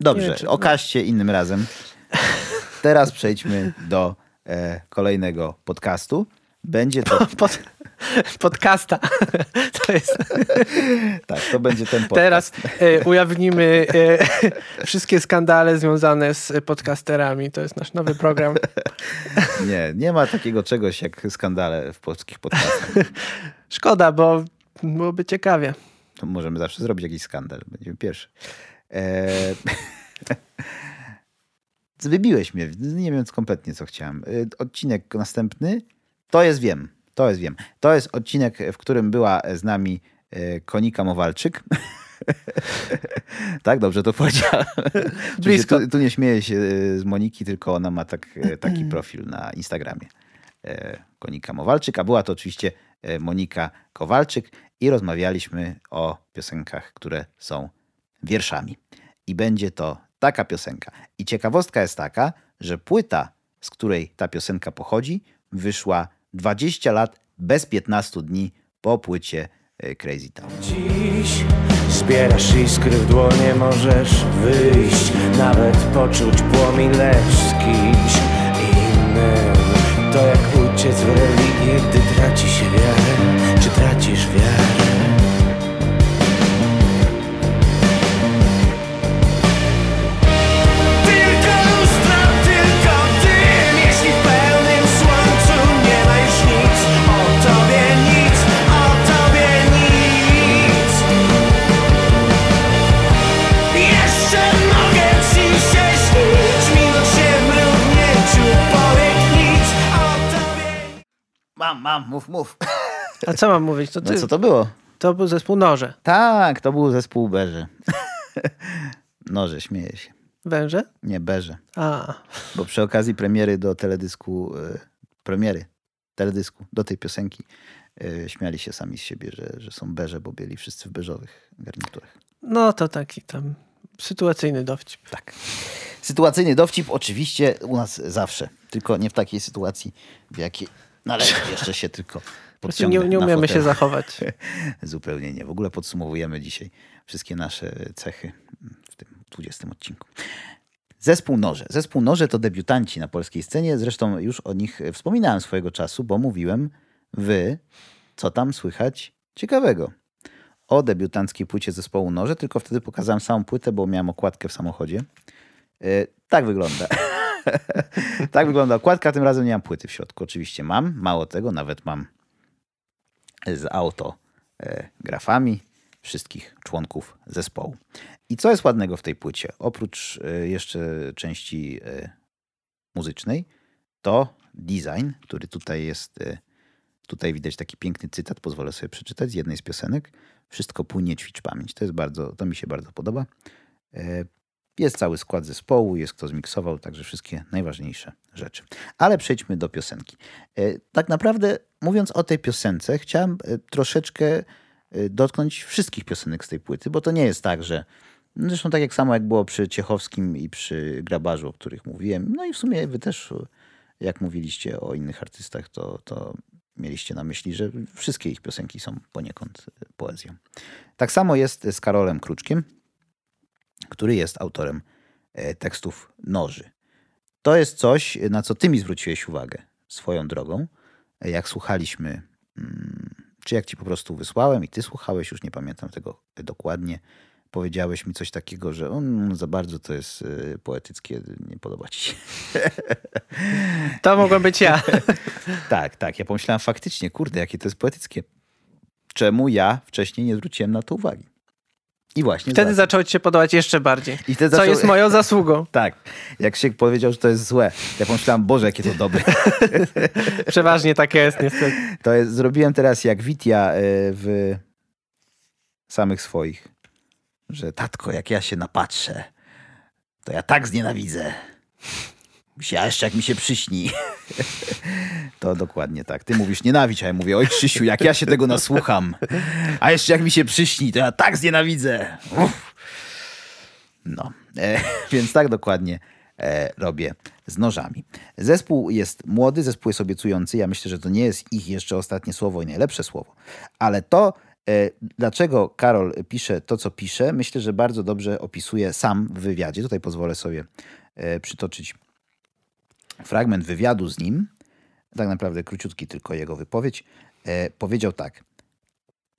Dobrze, wiem, czy- innym razem. [laughs] Teraz przejdźmy do e, kolejnego podcastu. Będzie to, [laughs] Pod, podcasta. [laughs] To jest. [laughs] tak, to będzie ten podcast. Teraz e, ujawnimy e, wszystkie skandale związane z podcasterami. To jest nasz nowy program. Nie, nie ma takiego czegoś jak skandale w polskich podcastach. Szkoda, bo byłoby ciekawie. To możemy zawsze zrobić jakiś skandal. Będziemy pierwszy. E... Wybiłeś mnie. Nie wiem kompletnie, co chciałem. E, Odcinek następny To jest wiem, to jest wiem. To jest odcinek, w którym była z nami e, Konika Mowalczyk. [laughs] tak, dobrze to powiedziałem. [laughs] Blisko. Tu, tu nie śmieję się e, z Moniki, tylko ona ma tak, e, taki profil na Instagramie. Konika Mowalczyk, a była to oczywiście Monika Kowalczyk i rozmawialiśmy o piosenkach, które są wierszami. I będzie to taka piosenka. I ciekawostka jest taka, że płyta, z której ta piosenka pochodzi, wyszła 20 lat bez 15 dni po płycie e, Crazy Town. Dziś zbierasz iskry w dłonie, możesz wyjść, nawet poczuć płomień, lecz z kimś innym. To jak uciec w religię, gdy traci się wiarę, czy tracisz wiarę? Mam, mam, mów, mów. A co mam mówić? To, ty, No co to było? to był zespół Noże. Tak, to był zespół Berze. Noże, śmieję się. Węże? Nie, Berze. A, Bo przy okazji premiery do teledysku, e, premiery teledysku do tej piosenki e, śmiali się sami z siebie, że, że są berze, bo byli wszyscy w beżowych garniturach. no to taki tam sytuacyjny dowcip. Tak. Sytuacyjny dowcip oczywiście u nas zawsze, tylko nie w takiej sytuacji, w jakiej należy jeszcze się tylko [laughs] nie, podciągnę nie na umiemy się zachować. [laughs] Zupełnie nie. W ogóle podsumowujemy dzisiaj wszystkie nasze cechy w tym 20 odcinku. Zespół Noże. Zespół Noże to debiutanci na polskiej scenie. Zresztą już o nich wspominałem swojego czasu, bo mówiłem wy, co tam słychać ciekawego. O debiutanckiej płycie zespołu Noże, tylko wtedy pokazałem samą płytę, bo miałem okładkę w samochodzie. E, tak wygląda. [laughs] [laughs] tak wygląda okładka, tym razem nie mam płyty w środku. Oczywiście mam, mało tego, nawet mam z autografami wszystkich członków zespołu. I co jest ładnego w tej płycie? Oprócz e, jeszcze części e, muzycznej, to design, który tutaj jest, e, tutaj widać taki piękny cytat, pozwolę sobie przeczytać z jednej z piosenek. Wszystko płynie, ćwicz pamięć. To jest bardzo, to mi się bardzo podoba. Jest cały skład zespołu, jest kto zmiksował, także wszystkie najważniejsze rzeczy. Ale przejdźmy do piosenki. E, Tak naprawdę, mówiąc o tej piosence, chciałem e, troszeczkę e, dotknąć wszystkich piosenek z tej płyty, bo to nie jest tak, że. no Zresztą tak jak samo jak było przy Ciechowskim i przy Grabarzu, o których mówiłem. No i w sumie wy też, jak mówiliście o innych artystach, to, to mieliście na myśli, że wszystkie ich piosenki są poniekąd poezją. Tak samo jest z Karolem Kruczkiem, który jest autorem e, tekstów Noży. To jest coś, na co ty mi zwróciłeś uwagę swoją drogą, e, jak słuchaliśmy, mm, czy jak ci po prostu wysłałem i ty słuchałeś, już nie pamiętam tego dokładnie. Powiedziałeś mi coś takiego, że on za bardzo to jest e, poetyckie, nie podoba ci się. [laughs] To mogłem być ja. [laughs] tak, tak. Ja pomyślałem faktycznie, kurde, jakie to jest poetyckie. Czemu ja wcześniej nie zwróciłem na to uwagi? I właśnie Wtedy za- zaczęło ci się podobać jeszcze bardziej. I wtedy Co zaczął- jest moją zasługą. [laughs] Tak. Jak się powiedział, że to jest złe, ja pomyślałem, Boże, jakie to dobre. [laughs] Przeważnie tak jest niestety. To jest, zrobiłem teraz jak Witia e, w samych swoich, że tatko, jak ja się napatrzę, to ja tak znienawidzę. Jak mi się przyśni. [laughs] To dokładnie tak. Ty mówisz nienawidź, a ja mówię, oj Krzysiu, jak ja się tego nasłucham. A jeszcze jak mi się przyśni, to ja tak znienawidzę. Uff. No, e, [laughs] więc tak dokładnie e, robię z nożami. Zespół jest młody, zespół jest obiecujący. Ja myślę, że to nie jest ich jeszcze ostatnie słowo i najlepsze słowo. Ale to, e, dlaczego Karol pisze to, co pisze, myślę, że bardzo dobrze opisuje sam w wywiadzie. Tutaj pozwolę sobie e, przytoczyć fragment wywiadu z nim. Tak naprawdę króciutki tylko jego wypowiedź. E, powiedział tak.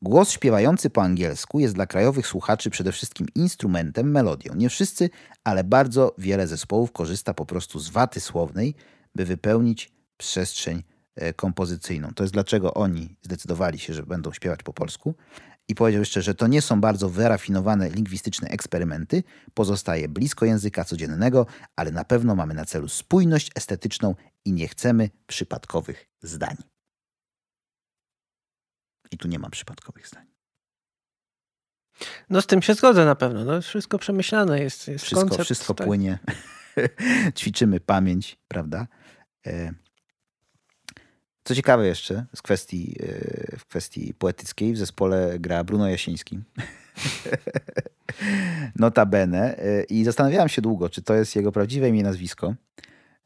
Głos śpiewający po angielsku jest dla krajowych słuchaczy przede wszystkim instrumentem, melodią. Nie wszyscy, ale bardzo wiele zespołów korzysta po prostu z waty słownej, by wypełnić przestrzeń e, kompozycyjną. To jest dlaczego oni zdecydowali się, że będą śpiewać po polsku. I powiedział jeszcze, że to nie są bardzo wyrafinowane lingwistyczne eksperymenty, pozostaje blisko języka codziennego, ale na pewno mamy na celu spójność estetyczną i nie chcemy przypadkowych zdań. I tu nie ma przypadkowych zdań. No z tym się zgodzę na pewno. No, wszystko przemyślane jest. jest Wszystko, koncept, wszystko tak. płynie. [laughs] Ćwiczymy pamięć, prawda? E, Co ciekawe jeszcze z kwestii, e, w kwestii poetyckiej w zespole gra Bruno Jasiński. [laughs] Notabene. E, I zastanawiałem się długo, czy to jest jego prawdziwe imię nazwisko.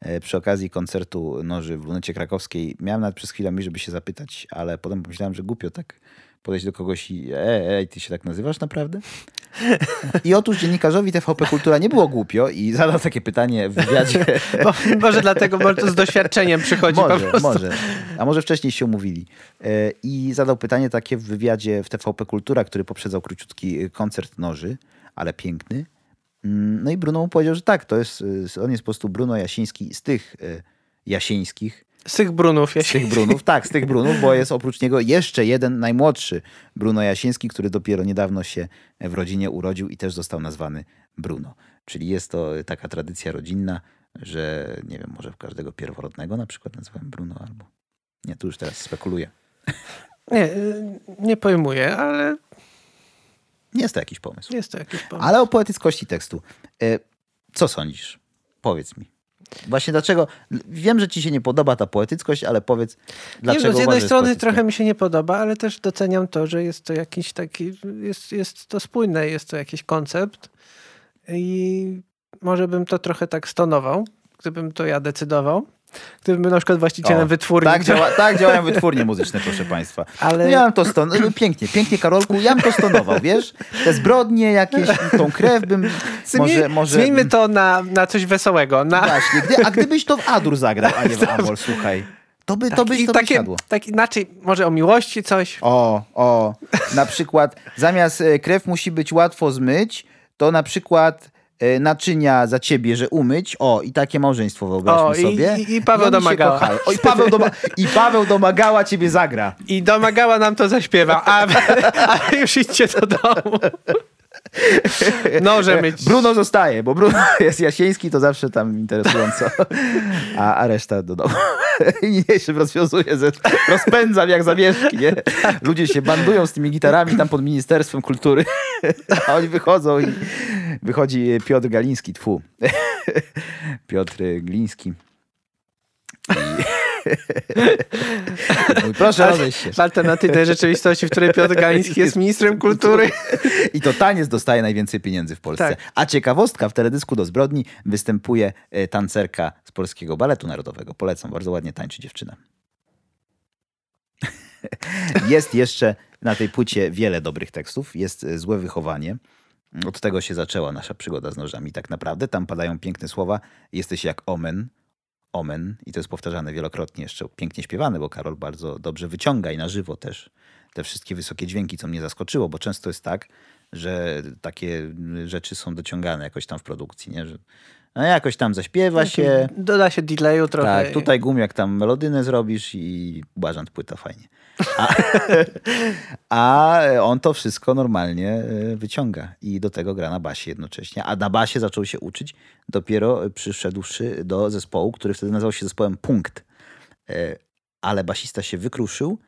E, Przy okazji koncertu Noży w Lunecie Krakowskiej miałem nawet przez chwilę myśl, żeby się zapytać, ale potem pomyślałem, że głupio tak podejść do kogoś i ej, ej, ty się tak nazywasz naprawdę? [laughs] I otóż dziennikarzowi TVP Kultura nie było głupio i zadał takie pytanie w wywiadzie. [laughs] Bo, może dlatego, może to z doświadczeniem przychodzi po Może, może. A może wcześniej się umówili. E, I zadał pytanie takie w wywiadzie w TVP Kultura, który poprzedzał króciutki koncert Noży, ale piękny. Mm, No i Bruno mu powiedział, że tak, to jest, y, on jest po prostu Bruno Jasiński z tych Jasińskich, Z tych brunów. Ja z tych Brunów, tak, z tych [laughs] Brunów, bo jest oprócz niego jeszcze jeden najmłodszy Bruno Jasiński, który dopiero niedawno się w rodzinie urodził i też został nazwany Bruno. Czyli jest to taka tradycja rodzinna, że nie wiem, może w każdego pierworodnego na przykład nazywałem Bruno albo... Nie, tu już teraz spekuluję. [laughs] Nie, y, nie pojmuję, ale jest to jakiś pomysł. jest to jakiś pomysł. Ale o poetyckości tekstu. E, Co sądzisz? Powiedz mi. Właśnie dlaczego... Wiem, że ci się nie podoba ta poetyckość, ale powiedz, dlaczego nie, z jednej strony trochę mi się nie podoba, ale też doceniam to, że jest to jakiś taki, jest, jest to spójne, jest to jakiś koncept i może bym to trochę tak stonował, gdybym to ja decydował. Gdybym był na przykład właścicielem O, wytwórni. Tak, działa, tak działają [laughs] wytwórnie muzyczne, proszę państwa. Ale- No ja bym to ston... Pięknie, pięknie, Karolku, ja bym to stonował, wiesz? Te zbrodnie jakieś, tą krew bym... Może, może... Zmieńmy to na, na coś wesołego. Na... Właśnie, gdy, a gdybyś to w Adur zagrał, a nie w [laughs] Amol, słuchaj. To by, to by, to by takie, siadło. tak inaczej, może o miłości coś. O, o, na przykład zamiast e, krew musi być łatwo zmyć, to na przykład naczynia za ciebie, że umyć. O, i takie małżeństwo wyobraźmy O, i- sobie. i- i Paweł się Domagała. O, i, Paweł Doma- I Paweł domagała ciebie zagra. I domagała nam to zaśpiewa, a, [laughs] a już idźcie do domu. Noże myć. Bruno zostaje, bo Bruno [laughs] jest jasieński, to zawsze tam interesująco. A, a reszta do domu. [laughs] I niniejszym rozwiązuje, ze, rozpędzam jak zamieszki, nie? Ludzie się bandują z tymi gitarami tam pod Ministerstwem Kultury, [laughs] a oni wychodzą i wychodzi Piotr Galiński, tfu. Piotr Gliński. I... Proszę się. W alternatywnej rzeczywistości, w której Piotr Galiński jest ministrem kultury. I to taniec dostaje najwięcej pieniędzy w Polsce. Tak. A ciekawostka, w teledysku do zbrodni występuje e, tancerka z Polskiego Baletu Narodowego. Polecam, bardzo ładnie tańczy dziewczyna. [laughs] Jest jeszcze na tej płycie wiele dobrych tekstów. Jest e, Złe Wychowanie. Od tego się zaczęła nasza przygoda z nożami tak naprawdę. Tam padają piękne słowa. Jesteś jak omen. Omen. I to jest powtarzane wielokrotnie jeszcze. Pięknie śpiewane, bo Karol bardzo dobrze wyciąga i na żywo też te wszystkie wysokie dźwięki, co mnie zaskoczyło, bo często jest tak, że takie rzeczy są dociągane jakoś tam w produkcji, nie? Że no jakoś tam zaśpiewa się, Doda się delayu trochę. tak, tutaj gumiak tam melodynę zrobisz i Błażant płyta fajnie. A, [laughs] a on to wszystko normalnie e, wyciąga i do tego gra na basie jednocześnie. A na basie zaczął się uczyć dopiero przyszedłszy do zespołu, który wtedy nazywał się zespołem Punkt. E, Ale basista się wykruszył.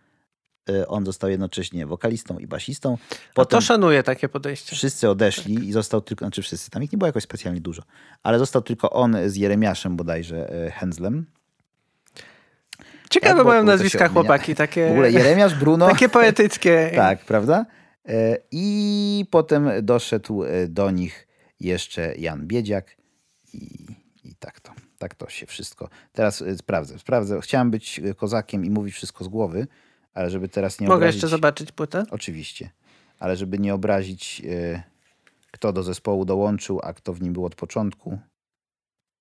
E, On został jednocześnie wokalistą i basistą. A Potem to szanuję takie podejście. wszyscy odeszli i został tylko, znaczy wszyscy, tam ich nie było jakoś specjalnie dużo, ale został tylko on z Jeremiaszem bodajże e, Henzlem. Ciekawe Tak, mają nazwiska chłopaki, takie, W ogóle Jeremiasz, Bruno. takie poetyckie. [laughs] Tak, prawda? E, I potem doszedł do nich jeszcze Jan Biedziak i, i tak to. Tak to się wszystko. Teraz sprawdzę, sprawdzę. Chciałem być kozakiem i mówić wszystko z głowy, ale żeby teraz nie Mogę obrazić... jeszcze zobaczyć płytę? Oczywiście. Ale żeby nie obrazić, e, kto do zespołu dołączył, a kto w nim był od początku.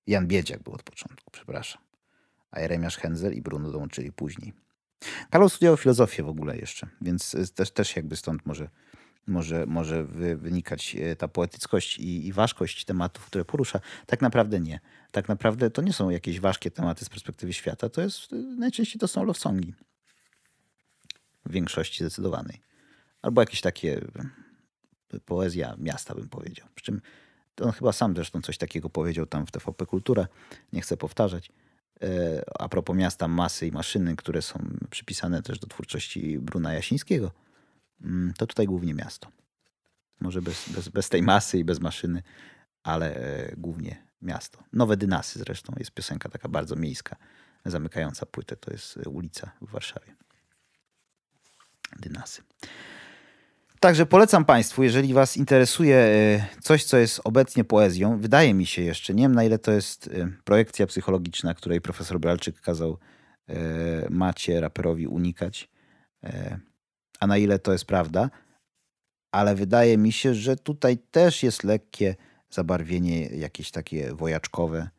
Jan Biedziak był od początku, przepraszam. A Jeremiasz Henzel i Bruno dołączyli później. Karol studiował filozofię w ogóle jeszcze, więc e, też, też jakby stąd może, może, może wy, wynikać e, ta poetyckość i, i ważkość tematów, które porusza. Tak naprawdę nie. Tak naprawdę to nie są jakieś ważkie tematy z perspektywy świata, to jest, najczęściej to są love songi. Większości zdecydowanej. Albo jakieś takie e, poezja miasta, bym powiedział. Przy czym on chyba sam zresztą coś takiego powiedział tam w TVP Kultura. Nie chcę powtarzać. e, a propos miasta, masy i maszyny, które są przypisane też do twórczości Bruna Jasińskiego, mm, to tutaj głównie miasto. Może bez, bez, bez tej masy i bez maszyny, ale e, głównie miasto. Nowe Dynasy zresztą jest piosenka taka bardzo miejska, zamykająca płytę. To jest ulica w Warszawie. Dynasy. Także polecam Państwu, jeżeli Was interesuje e, coś, co jest obecnie poezją, wydaje mi się jeszcze, nie wiem na ile to jest e, projekcja psychologiczna, której profesor Bralczyk kazał e, Macie, raperowi unikać, a na ile to jest prawda, ale wydaje mi się, że tutaj też jest lekkie zabarwienie jakieś takie wojaczkowe,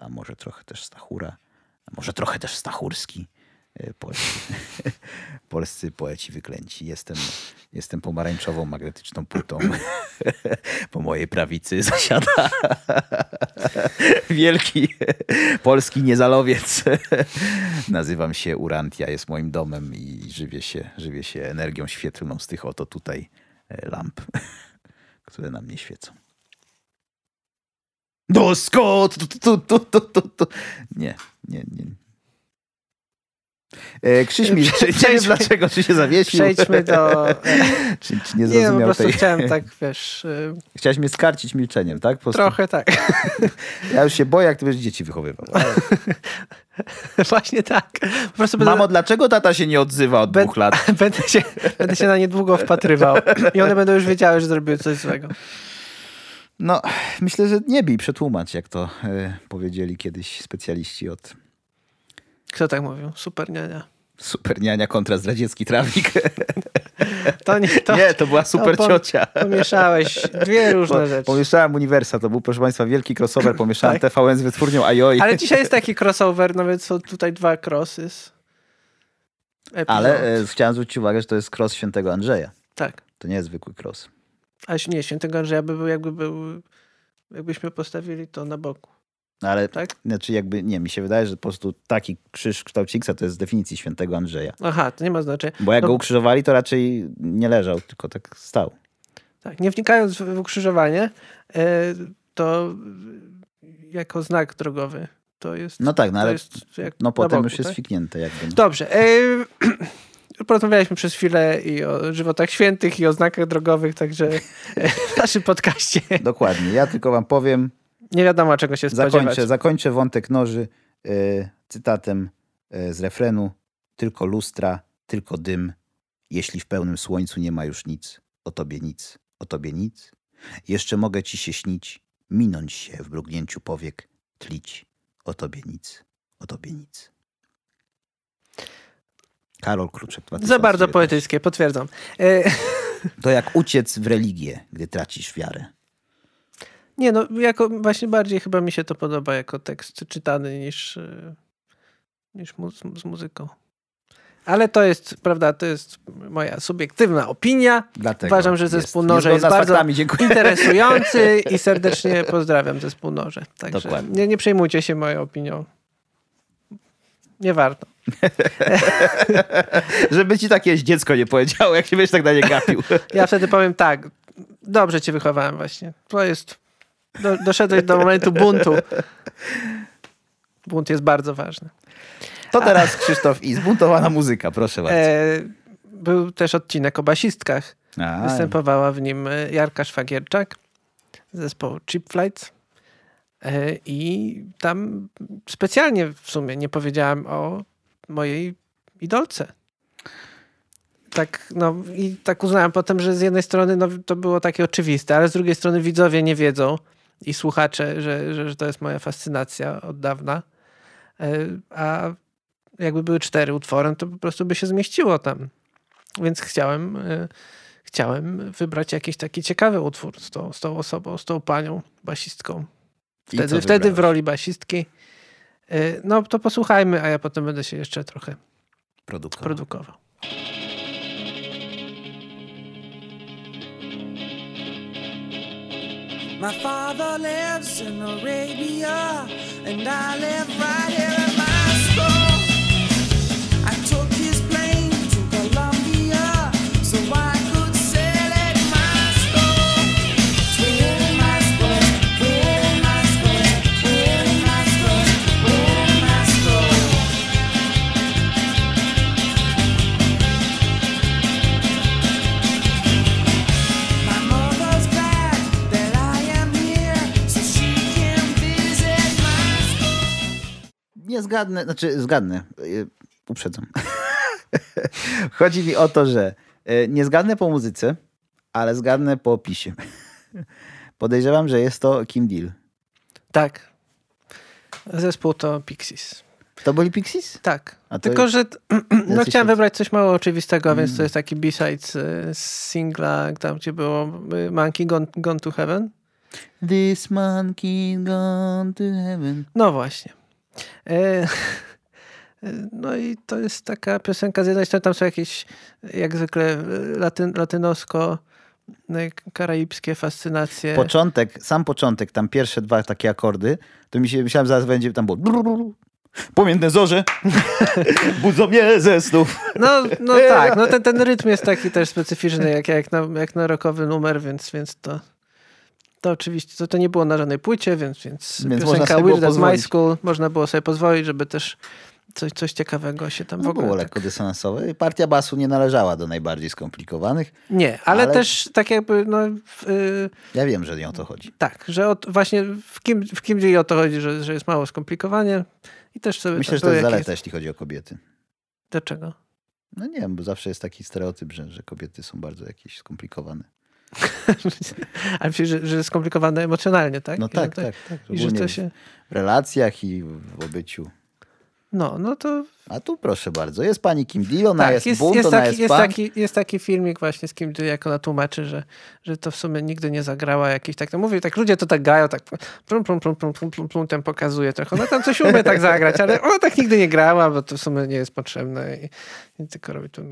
a może trochę też Stachura, a może trochę też Stachurski. E, Polscy, [laughs] polscy poeci wyklęci. Jestem, jestem pomarańczową magnetyczną płytą. [laughs] Po mojej prawicy zasiada [laughs] wielki polski niezalowiec. Nazywam się Urantia, jest moim domem i żywię się, żywię się energią świetlną z tych oto tutaj e, lamp, które na mnie świecą. Do Scott! Tu, tu. Nie, nie, nie. E, Krzyś mi, czy, [laughs] nie wiem dlaczego, czy się zawiesił. Przejdźmy do... [laughs] czy, czy nie Nie, po zrozumiał prostu tej... chciałem [laughs] tak, wiesz, y, Chciałeś mnie skarcić milczeniem, tak? Trochę tak. Ja już się boję, jak ty będziesz dzieci wychowywał. Właśnie tak. Po prostu będę, Mamo, dlaczego tata się nie odzywa od dwóch lat? będę, się, będę się na niedługo wpatrywał i one będą już wiedziały, że zrobiły coś złego. No, myślę, że nie bij, przetłumacz, jak to e, powiedzieli kiedyś specjaliści od Kto tak mówił? Super niania. superniania kontra zdradziecki trawnik. To nie, to, nie, to była super to ciocia. Pomieszałeś dwie różne Po, rzeczy. pomieszałem Uniwersa, to był, proszę Państwa, wielki crossover. Pomieszałem [laughs] TVN z wytwórnią Ajoi. Tak. Ale dzisiaj jest taki crossover, nawet są tutaj dwa crossy. Ale e, chciałem zwrócić uwagę, że to jest cross świętego Andrzeja. Tak. To nie jest zwykły cross. A nie, świętego Andrzeja by był, jakby był, jakbyśmy postawili to na boku. No, ale Tak? znaczy jakby, nie, mi się wydaje, że po prostu taki krzyż w kształcie X to jest z definicji świętego Andrzeja. Aha, to nie ma znaczenia. Bo jak No, go ukrzyżowali, to raczej nie leżał, tylko tak stał. tak, nie wnikając w ukrzyżowanie, e, to jako znak drogowy to jest. No tak, no ale no potem boku, już jest tak? fiknięte jakby. No. Dobrze. E, [clears throat] porozmawialiśmy przez chwilę i o żywotach świętych, i o znakach drogowych, także e, w naszym podcaście Dokładnie. Ja tylko wam powiem, nie wiadomo czego się spodziewać. zakończę, zakończę wątek noży e, cytatem e, z refrenu. Tylko lustra, tylko dym. Jeśli w pełnym słońcu nie ma już nic, o tobie nic, o tobie nic. Jeszcze mogę ci się śnić, minąć się w mrugnięciu powiek, tlić. O tobie nic, o tobie nic. Karol Kruczek. Za 2019. bardzo poetyckie, potwierdzam. E, [laughs] To jak uciec w religię, gdy tracisz wiarę. Nie, no jako właśnie bardziej chyba mi się to podoba jako tekst czytany niż, e, niż mu, z muzyką. Ale to jest, prawda, to jest moja subiektywna opinia. Dlatego Uważam, że jest zespół Noże jest, niezgodna z bardzo faktami. Interesujący [laughs] i serdecznie pozdrawiam zespół Noże. Także Dokładnie. nie, nie przejmujcie się moją opinią. Nie warto. [laughs] Żeby ci takie dziecko nie powiedziało, jak się będziesz tak na nie gapił. Ja wtedy powiem tak, dobrze cię wychowałem właśnie. To jest, do, doszedłeś do momentu buntu. Bunt jest bardzo ważny. To teraz Krzysztof i zbuntowana muzyka, proszę bardzo. E, był też odcinek o basistkach. A, Występowała w nim e, Jarka Szwagierczak z zespołu Cheap Flights. E, I tam specjalnie w sumie nie powiedziałem o mojej idolce. Tak, no i tak uznałem potem, że z jednej strony no, to było takie oczywiste, ale z drugiej strony widzowie nie wiedzą i słuchacze, że, że, że to jest moja fascynacja od dawna. E, A jakby były cztery utwory, to po prostu by się zmieściło tam. Więc chciałem, e, chciałem wybrać jakiś taki ciekawy utwór z tą, z tą osobą, z tą panią basistką. Wtedy, wtedy w roli basistki. E, No to posłuchajmy, a ja potem będę się jeszcze trochę Produkował. produkował. My father lives in Arabia, and I live right here nie zgadnę, znaczy zgadnę, y, uprzedzam. [laughs] Chodzi mi o to, że y, nie zgadnę po muzyce, ale zgadnę po opisie. [laughs] Podejrzewam, że jest to Kim Deal. Tak. Zespół to Pixies. To byli Pixies? Tak. Tylko, jest- że [clears throat] no, chciałem wybrać coś mało oczywistego, Mm. więc to jest taki B-side y, singla, tam gdzie było Monkey Gone, Gone to Heaven. This monkey gone to heaven. No właśnie. E, No i to jest taka piosenka, z jednej strony tam są jakieś, jak zwykle, e, latyn, latynosko, e, karaibskie fascynacje. Początek, sam początek, tam pierwsze dwa takie akordy, to mi się, myślałem, zaraz będzie tam było Płomienne zorze, [laughs] budzą mnie ze snów. No, no [laughs] tak, no ten, ten rytm jest taki też specyficzny, jak, jak, na, jak na rockowy numer, więc, więc to, to oczywiście, to, to nie było na żadnej płycie, więc, więc, Więc można piosenka Weird at My. School można było sobie pozwolić, żeby też coś, coś ciekawego się tam w No ogóle... było tak- lekko dysonansowe. Partia basu nie należała do najbardziej skomplikowanych. Nie, ale, Ale- też tak jakby, no, w, y, Ja wiem, że nie o to chodzi. tak, że od, właśnie w kim, w kim dzieje o to chodzi, że, że jest mało skomplikowanie i też sobie Myślę, że to jest zaleta, jeśli chodzi o kobiety. Dlaczego? No nie wiem, bo zawsze jest taki stereotyp, że, że kobiety są bardzo jakieś skomplikowane. [laughs] Ale myślę, że, że skomplikowane emocjonalnie, tak? No I tak, to, tak, tak. I że to się... W relacjach i w obyciu. No, no to a tu proszę bardzo, jest pani Kim Deal, ona tak, jest, jest bunt, jest ona taki, jest. Taki, jest taki filmik właśnie z Kim Deal, jak ona tłumaczy, że, że to w sumie nigdy nie zagrała jakiś tak, no mówię, tak ludzie to tak gają, tak plum, plum, plum, plum, plum, plum, plum ten pokazuje trochę, ona tam coś umie tak zagrać, ale ona tak nigdy nie grała, bo to w sumie nie jest potrzebne i, i tylko robi to.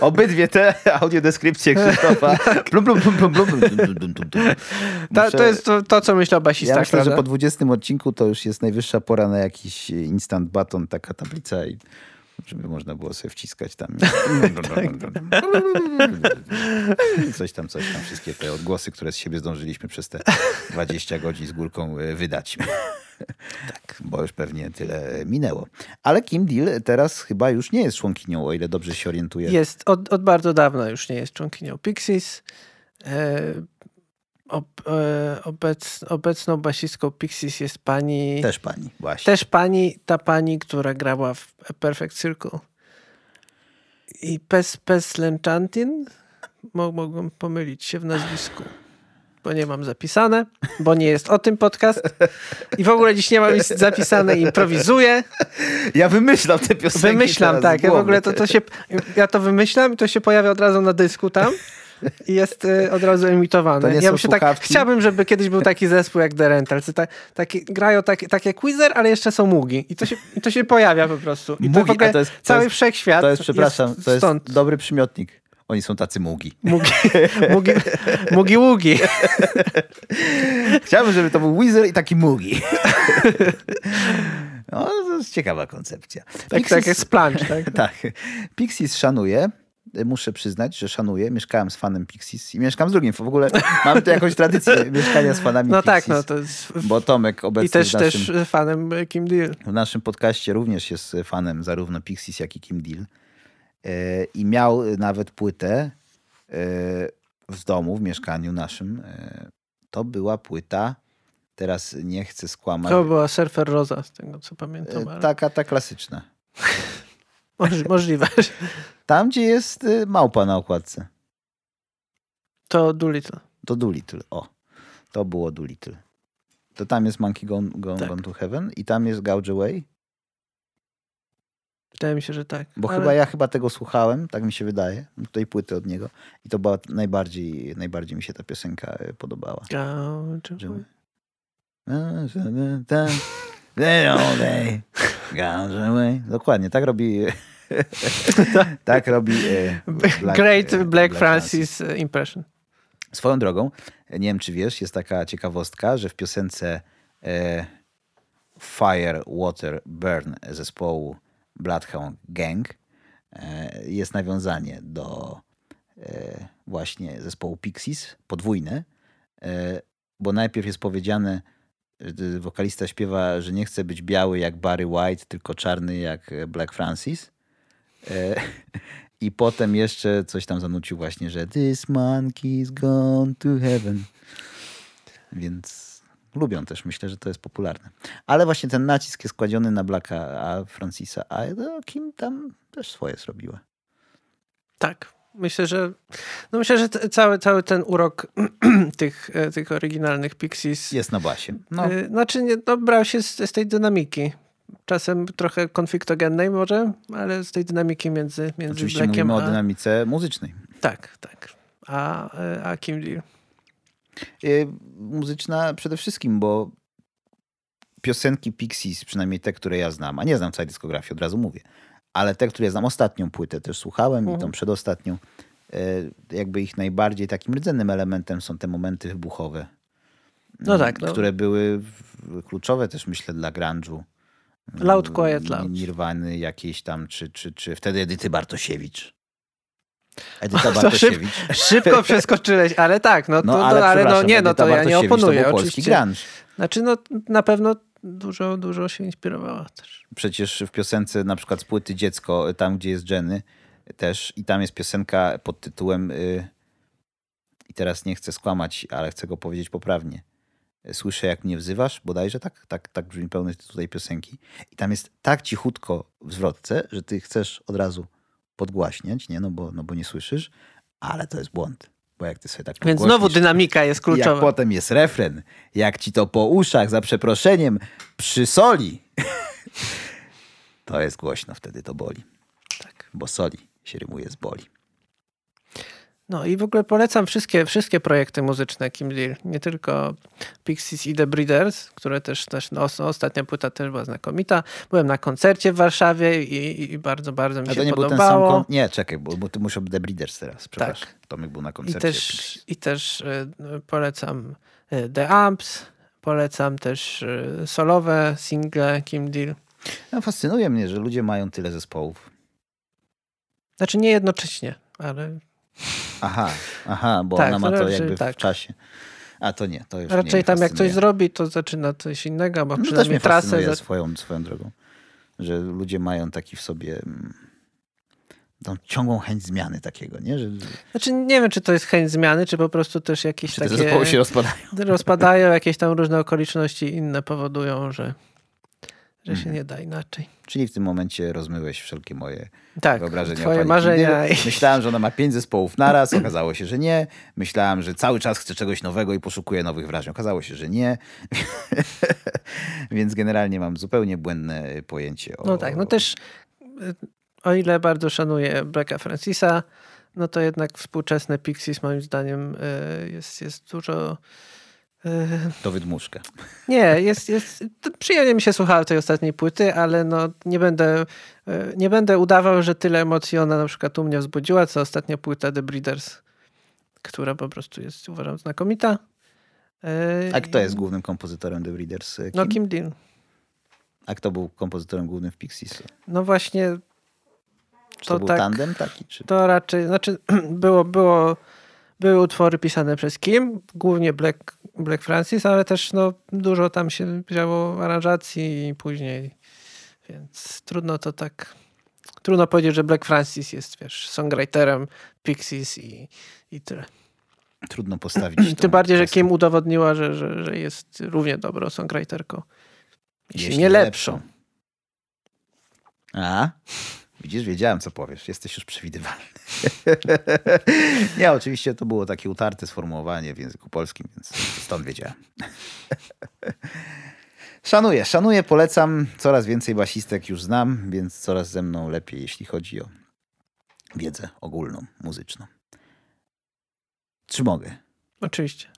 Obydwie te audiodeskrypcje Krzysztofa. tak. plum, plum, plum, plum, plum, plum, plum, plum. Muszę... To jest to, to, co myślał basista. Ja myślę, prawda? że po 20 odcinku to już jest najwyższa pora na jakiś instant baton, taka tablica i żeby można było sobie wciskać tam. [laughs] [laughs] Coś tam, coś tam. Wszystkie te odgłosy, które z siebie zdążyliśmy przez te 20 godzin z górką e, wydać. [laughs] Tak, bo już pewnie tyle minęło. Ale Kim Deal teraz chyba już nie jest członkinią, o ile dobrze się orientuję. Jest, od, od bardzo dawna już nie jest członkinią Pixies. Ob, e, obec, obecną basistką Pixies jest pani... Też pani, właśnie. Też pani, ta pani, która grała w Perfect Circle. I Pes, Pes Lenchantin? Mo- Mogłem pomylić się w nazwisku, bo nie mam zapisane, bo nie jest o tym podcast. I w ogóle dziś nie mam nic zapisane, improwizuję. Ja wymyślam te piosenki Wymyślam, tak. Ja w ogóle to, to się, ja to wymyślam i to się pojawia od razu na dysku tam. I jest y, od razu emitowane. To nie ja się tak, chciałbym, żeby kiedyś był taki zespół jak The Rentals. Ta, taki, grają takie, takie quizer, ale jeszcze są mugi. I to się, i to się pojawia po prostu. I to Mugi, a to jest- to cały jest- wszechświat To jest, przepraszam, to jest stąd. dobry przymiotnik. Oni są tacy mugi. Mugi, [laughs] mugi, mugi, ługi. Chciałbym, żeby to był Wizard i taki mugi. [laughs] No, to jest ciekawa koncepcja. Tak, tak jak splunge, tak? [laughs] tak. Pixies szanuję. Muszę przyznać, że szanuję. Mieszkałem z fanem Pixies i mieszkam z drugim. W ogóle mam tu jakąś tradycję [laughs] mieszkania z fanami No Pixies. tak, no to jest... Bo Tomek obecnie I też, naszym, też fanem Kim Deal. w naszym podcaście również jest fanem zarówno Pixies, jak i Kim Deal. E, I miał nawet płytę e, w domu, w mieszkaniu naszym. E, to była płyta, teraz nie chcę skłamać, To była Surfer Rosa, z tego co pamiętam. Ale taka ta klasyczna. Moż, [laughs] możliwe. Tam, gdzie jest e, małpa na okładce. To Doolittle. To Doolittle. O, to było Doolittle. To tam jest Monkey Gone, Gone, Tak. Gone to Heaven i tam jest Gouge Away. Wydaje mi się, że tak. Bo Ale- chyba ja chyba tego słuchałem, tak mi się wydaje, tej płyty od niego. I to była najbardziej, najbardziej mi się ta piosenka e, podobała. Gouge away. [laughs] Gouge away. Dokładnie, tak robi [laughs] tak robi e, Black, Great e, Black, Francis e, impression. Swoją drogą, nie wiem czy wiesz, jest taka ciekawostka, że w piosence e, Fire, Water, Burn zespołu Bloodhound Gang e, jest nawiązanie do e, właśnie zespołu Pixies, podwójne, e, bo najpierw jest powiedziane, że wokalista śpiewa, że nie chce być biały jak Barry White, tylko czarny jak Black Francis. E, [laughs] I potem jeszcze coś tam zanucił właśnie, że This monkey's gone to heaven. Więc Lubią też, myślę, że to jest popularne. Ale właśnie ten nacisk jest kładziony na Blacka, a Francisa, a no, Kim tam też swoje zrobiła. Tak. Myślę, że no myślę, że cały, cały ten urok [clears throat] tych, e, tych oryginalnych Pixies Jest na basie. No, Y, Znaczy, nie, no, brał się z, z tej dynamiki. Czasem trochę konfliktogennej może, ale z tej dynamiki między, między oczywiście Blackiem mówimy a... o dynamice muzycznej. Tak, tak. A, y, a Kim Deal. Y, muzyczna przede wszystkim, bo piosenki Pixies, przynajmniej te, które ja znam, a nie znam całej dyskografii, od razu mówię, ale te, które znam, ostatnią płytę też słuchałem i tą Mhm. przedostatnią, y, jakby ich najbardziej takim rdzennym elementem są te momenty wybuchowe. No tak, no. Które były kluczowe też, myślę, dla grunge'u. Loud, quiet, loud. Nirwany jakieś tam, czy, czy, czy wtedy Edyty Bartosiewicz. Edyta [laughs] To szyb, Bartosiewicz. szybko przeskoczyłeś, ale tak, no, to, No no, ale, ale no nie, no to ja nie Bartosiewicz oponuję, to polski oczywiście. grunge. Znaczy, no na pewno dużo, dużo się inspirowała też. Przecież w piosence na przykład z płyty Dziecko, tam gdzie jest Jenny też i tam jest piosenka pod tytułem y, i teraz nie chcę skłamać, ale chcę go powiedzieć poprawnie. Słyszę jak mnie wzywasz, bodajże tak, tak, tak brzmi pełny tytuł tej piosenki. I tam jest tak cichutko w zwrotce, że ty chcesz od razu podgłaśniać, nie? No bo, no bo nie słyszysz, ale to jest błąd. Bo jak ty sobie tak Więc znowu dynamika jest jak kluczowa. potem jest refren, jak ci to po uszach, za przeproszeniem, przysoli, [laughs] to jest głośno, wtedy to boli. Tak. Bo soli się rymuje z boli. No i w ogóle polecam wszystkie, wszystkie projekty muzyczne Kim Deal. Nie tylko Pixies i The Breeders, które też, też no, os- ostatnia płyta też była znakomita. Byłem na koncercie w Warszawie i, i bardzo, bardzo mi A się to nie był ten sam podobało. kon... Nie, czekaj, bo, bo ty muszę The Breeders teraz, przepraszam. Tomek był na I koncercie. też, I też y, polecam y, The Amps, polecam też y, solowe single Kim Deal. No, fascynuje mnie, że ludzie mają tyle zespołów. Znaczy nie jednocześnie, ale Aha, aha, bo Tak, ona ma to raczej jakby tak. w czasie. A to nie, to już raczej nie tam jak coś zrobi, to zaczyna coś innego, albo No, też przynajmniej mnie trasę. Za... swoją, swoją drogą, że ludzie mają taki w sobie mm, tą ciągłą chęć zmiany takiego, nie? Że, Znaczy nie wiem, czy to jest chęć zmiany, czy po prostu też jakieś czy te takie... zespoły się rozpadają. rozpadają, jakieś tam różne okoliczności inne powodują, że, że się Mhm. nie da inaczej. Czyli w tym momencie rozmyłeś wszelkie moje Tak, wyobrażenia. twoje marzenia. Kindyl. Myślałem, że ona ma pięć zespołów naraz, okazało się, że nie. Myślałem, że cały czas chce czegoś nowego i poszukuje nowych wrażeń. Okazało się, że nie. [laughs] Więc generalnie mam zupełnie błędne pojęcie o... No tak, no też y, o ile bardzo szanuję Blacka Francisa, no to jednak współczesne Pixies moim zdaniem y, jest, jest dużo... To wydmuszka. Nie, jest, jest, przyjemnie mi się słuchało tej ostatniej płyty, ale no nie będę, y, nie będę udawał, że tyle emocji ona na przykład u mnie wzbudziła, co ostatnia płyta The Breeders, która po prostu jest uważam znakomita. Y, A kto jest głównym kompozytorem The Breeders? Kim? No Kim Deal. A kto był kompozytorem głównym w Pixies? No właśnie Czy to, To był tak. tandem taki? Czy... to raczej, znaczy [clears throat] było, było, były utwory pisane przez Kim, głównie Black, Black Francis, ale też no, dużo tam się wzięło aranżacji i później, więc trudno to tak, trudno powiedzieć, że Black Francis jest, wiesz, songwriterem Pixies i, i tyle. Trudno postawić. [clears throat] Tym bardziej, że. Kim udowodniła, że, że, że jest równie dobrą songwriterką. Jeśli, Jeśli nie lepszą. A? Widzisz, wiedziałem, co powiesz. Jesteś już przewidywalny. [laughs] nie, oczywiście to było takie utarte sformułowanie w języku polskim, więc stąd wiedziałem. [laughs] szanuję, szanuję, polecam. Coraz więcej basistek już znam, więc coraz ze mną lepiej, jeśli chodzi o wiedzę ogólną, muzyczną. Czy mogę? Oczywiście.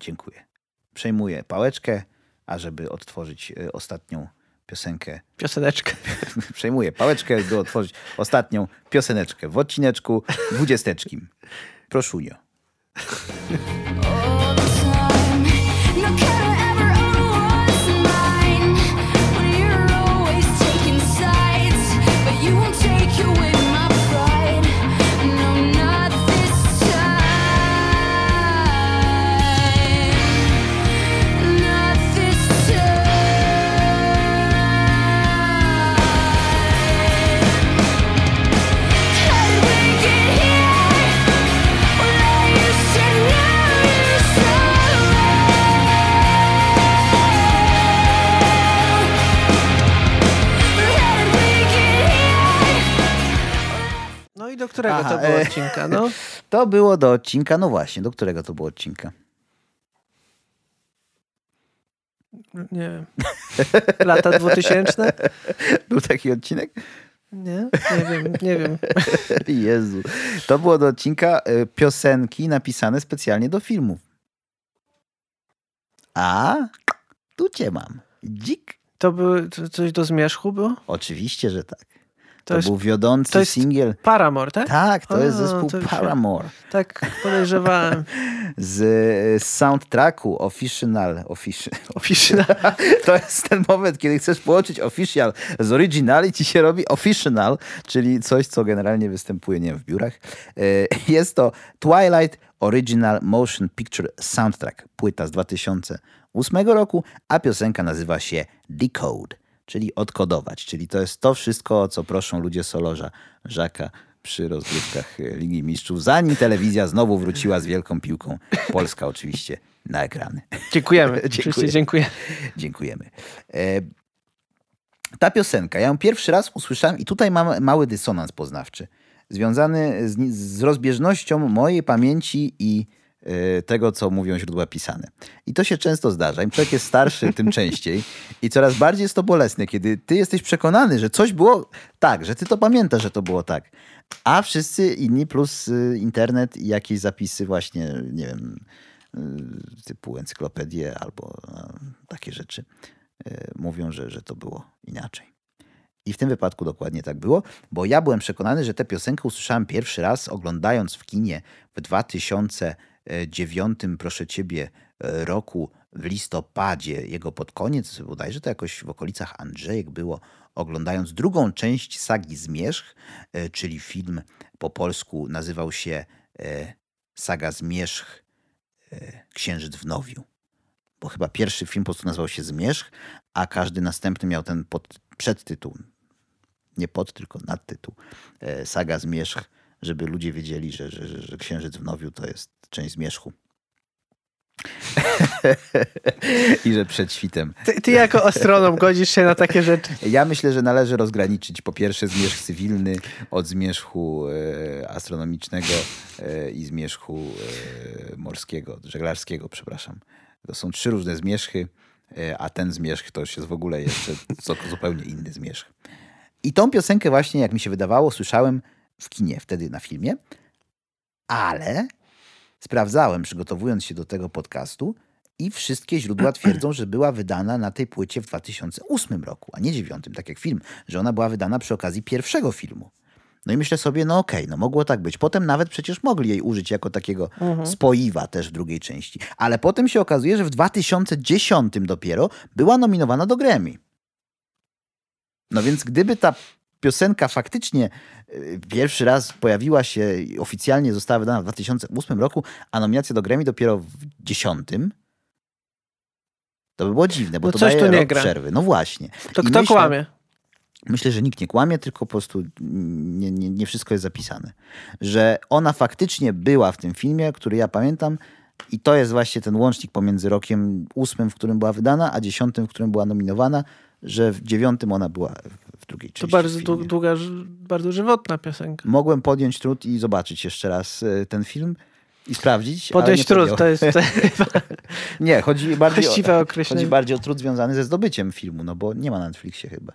Dziękuję. Przejmuję pałeczkę, ażeby odtworzyć e, ostatnią piosenkę Pioseneczkę. [laughs] przejmuję pałeczkę, by otworzyć ostatnią pioseneczkę w odcineczku dwudziesteczkim. Proszunio. Którego Aha, to było e, odcinka? No, [laughs] To było do odcinka, no właśnie, do którego to było odcinka? nie wiem. [laughs] Lata 2000? [laughs] Był taki odcinek? Nie, nie wiem, nie wiem. Jezu. To było do odcinka y, piosenki napisane specjalnie do filmów. A tu cię mam. Dzik. To były to coś do zmierzchu było? Oczywiście, że tak. To, jest był wiodący to jest- singiel. Paramore, tak? Tak, to jest A, zespół to. Paramore. Tak podejrzewałem. [laughs] Z y, soundtracku Official. [laughs] Official. Official. [laughs] To jest ten moment, kiedy chcesz połączyć official z original i ci się robi official, czyli coś, co generalnie występuje, nie wiem, w biurach. Y, Jest to Twilight Original Motion Picture Soundtrack, płyta z 2008 roku, a piosenka nazywa się Decode, czyli odkodować, czyli to jest to wszystko, o co proszą ludzie Solorza, Żaka przy rozgrywkach y, Ligi Mistrzów, zanim telewizja znowu wróciła z wielką piłką. Polska oczywiście na ekrany. Dziękujemy. [laughs] Dziękuję. Dziękuję. Dziękujemy. E, ta piosenka, ja ją pierwszy raz usłyszałem i tutaj mam mały dysonans poznawczy, związany z, z rozbieżnością mojej pamięci i e, tego, co mówią źródła pisane. I to się często zdarza. Im człowiek jest starszy, tym [laughs] częściej. I coraz bardziej jest to bolesne, kiedy ty jesteś przekonany, że coś było tak, że ty to pamiętasz, że to było tak. A wszyscy inni, plus y, internet i jakieś zapisy właśnie, nie wiem, y, typu encyklopedię albo takie rzeczy mówią, że, że to było inaczej. I w tym wypadku dokładnie tak było, bo ja byłem przekonany, że tę piosenkę usłyszałem pierwszy raz oglądając w kinie w 2009, proszę ciebie, e, roku w listopadzie, jego pod koniec, bodajże to jakoś w okolicach Andrzejek było, oglądając drugą część sagi Zmierzch, e, czyli film po polsku nazywał się e, Saga Zmierzch e, Księżyc w Nowiu. Bo chyba pierwszy film po prostu nazywał się Zmierzch, a każdy następny miał ten pod, przedtytuł. Nie pod, tylko nadtytuł. E, Saga Zmierzch, żeby ludzie wiedzieli, że, że, że Księżyc w Nowiu to jest część Zmierzchu. [laughs] I że przed świtem. Ty, ty jako astronom godzisz się na takie rzeczy. Ja myślę, że należy rozgraniczyć po pierwsze zmierzch cywilny od zmierzchu e, astronomicznego e, i zmierzchu e, morskiego, żeglarskiego, przepraszam. To są trzy różne zmierzchy, e, a ten zmierzch to już jest w ogóle jeszcze zupełnie inny zmierzch. I tą piosenkę właśnie, jak mi się wydawało, słyszałem w kinie, wtedy na filmie, ale sprawdzałem, przygotowując się do tego podcastu i wszystkie źródła [clears throat] twierdzą, że była wydana na tej płycie w 2008 roku, a nie 2009, tak jak film, że ona była wydana przy okazji pierwszego filmu. No i myślę sobie, no okej, no mogło tak być. Potem nawet przecież mogli jej użyć jako takiego spoiwa też w drugiej części. Ale potem się okazuje, że w 2010 dopiero była nominowana do Grammy. No więc gdyby ta piosenka faktycznie y, pierwszy raz pojawiła się i oficjalnie została wydana w 2008 roku, a nominacja do Grammy dopiero w 2010, to by było dziwne, bo No to daje tu nie rok gra. przerwy. No właśnie. To I kto myślę- kłamie? Myślę, że nikt nie kłamie, tylko po prostu nie, nie, nie wszystko jest zapisane. Że ona faktycznie była w tym filmie, który ja pamiętam, i to jest właśnie ten łącznik pomiędzy rokiem ósmym, w którym była wydana, a dziesiątym, w którym była nominowana, że w dziewiątym ona była w- drugiej To części. bardzo filmie. dłu- długa, bardzo żywotna piosenka. Mogłem podjąć trud i zobaczyć jeszcze raz e, ten film i sprawdzić. nie trud, podjąłem. to jest to [laughs] Nie, chodzi bardziej, o, chodzi bardziej o trud związany ze zdobyciem filmu, no bo nie ma na Netflixie chyba.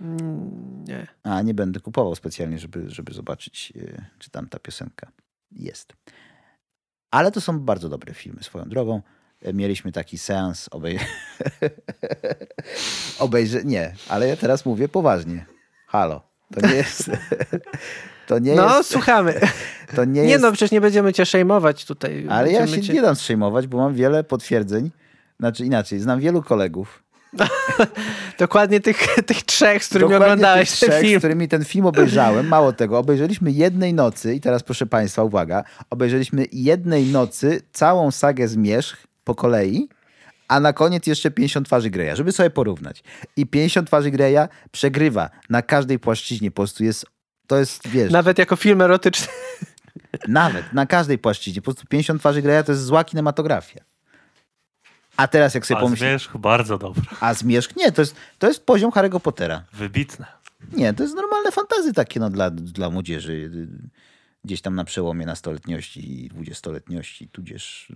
Mm, Nie. A nie będę kupował specjalnie, żeby, żeby zobaczyć, e, czy tam ta piosenka jest. Ale to są bardzo dobre filmy swoją drogą. Mieliśmy taki seans obej... [laughs] obejrze... Nie, ale ja teraz mówię poważnie. Halo. To nie jest... [laughs] To nie No, jest... słuchamy. [laughs] To nie, Nie jest... no, przecież nie będziemy cię szejmować tutaj. Ale ja się cię- nie dam przejmować, bo mam wiele potwierdzeń. Znaczy inaczej, znam wielu kolegów. Dokładnie tych, tych trzech, z którymi Dokładnie oglądałeś tych ten trzech, film. z którymi ten film obejrzałem. Mało tego, obejrzeliśmy jednej nocy, i teraz proszę Państwa, uwaga, obejrzeliśmy jednej nocy całą sagę Zmierzch po kolei, a na koniec jeszcze 50 twarzy Greya, żeby sobie porównać. I 50 twarzy Greya przegrywa na każdej płaszczyźnie, po prostu jest, to jest, wiesz, Nawet jako film erotyczny. nawet na każdej płaszczyźnie, po prostu 50 twarzy Greya to jest zła kinematografia. A teraz jak sobie A pomyślisz, Zmierzch bardzo dobra. a Zmierzch, nie, to jest, to jest poziom Harry'ego Pottera. Wybitne. Nie, to jest normalne fantazy takie no, dla, dla młodzieży. Gdzieś tam na przełomie nastoletniości i dwudziestoletniości, tudzież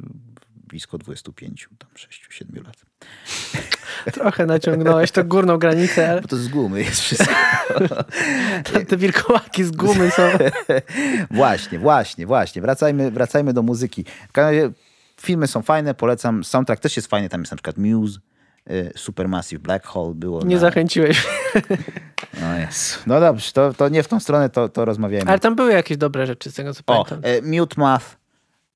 blisko 25, tam 6-7 lat. [laughs] Trochę naciągnąłeś to górną granicę, ale Bo to z gumy jest wszystko. [laughs] te wilkołaki z gumy są. [laughs] Właśnie, właśnie, właśnie. Wracajmy, wracajmy do muzyki. Filmy są fajne, polecam. Soundtrack też jest fajny, tam jest na przykład Muse, y, Supermassive Black Hole było. Nie na... zachęciłeś. No, Jezu. no dobrze, to, to nie w tą stronę, to, to rozmawiajmy. Ale tam były jakieś dobre rzeczy z tego, co O, pamiętam. e, Mute Math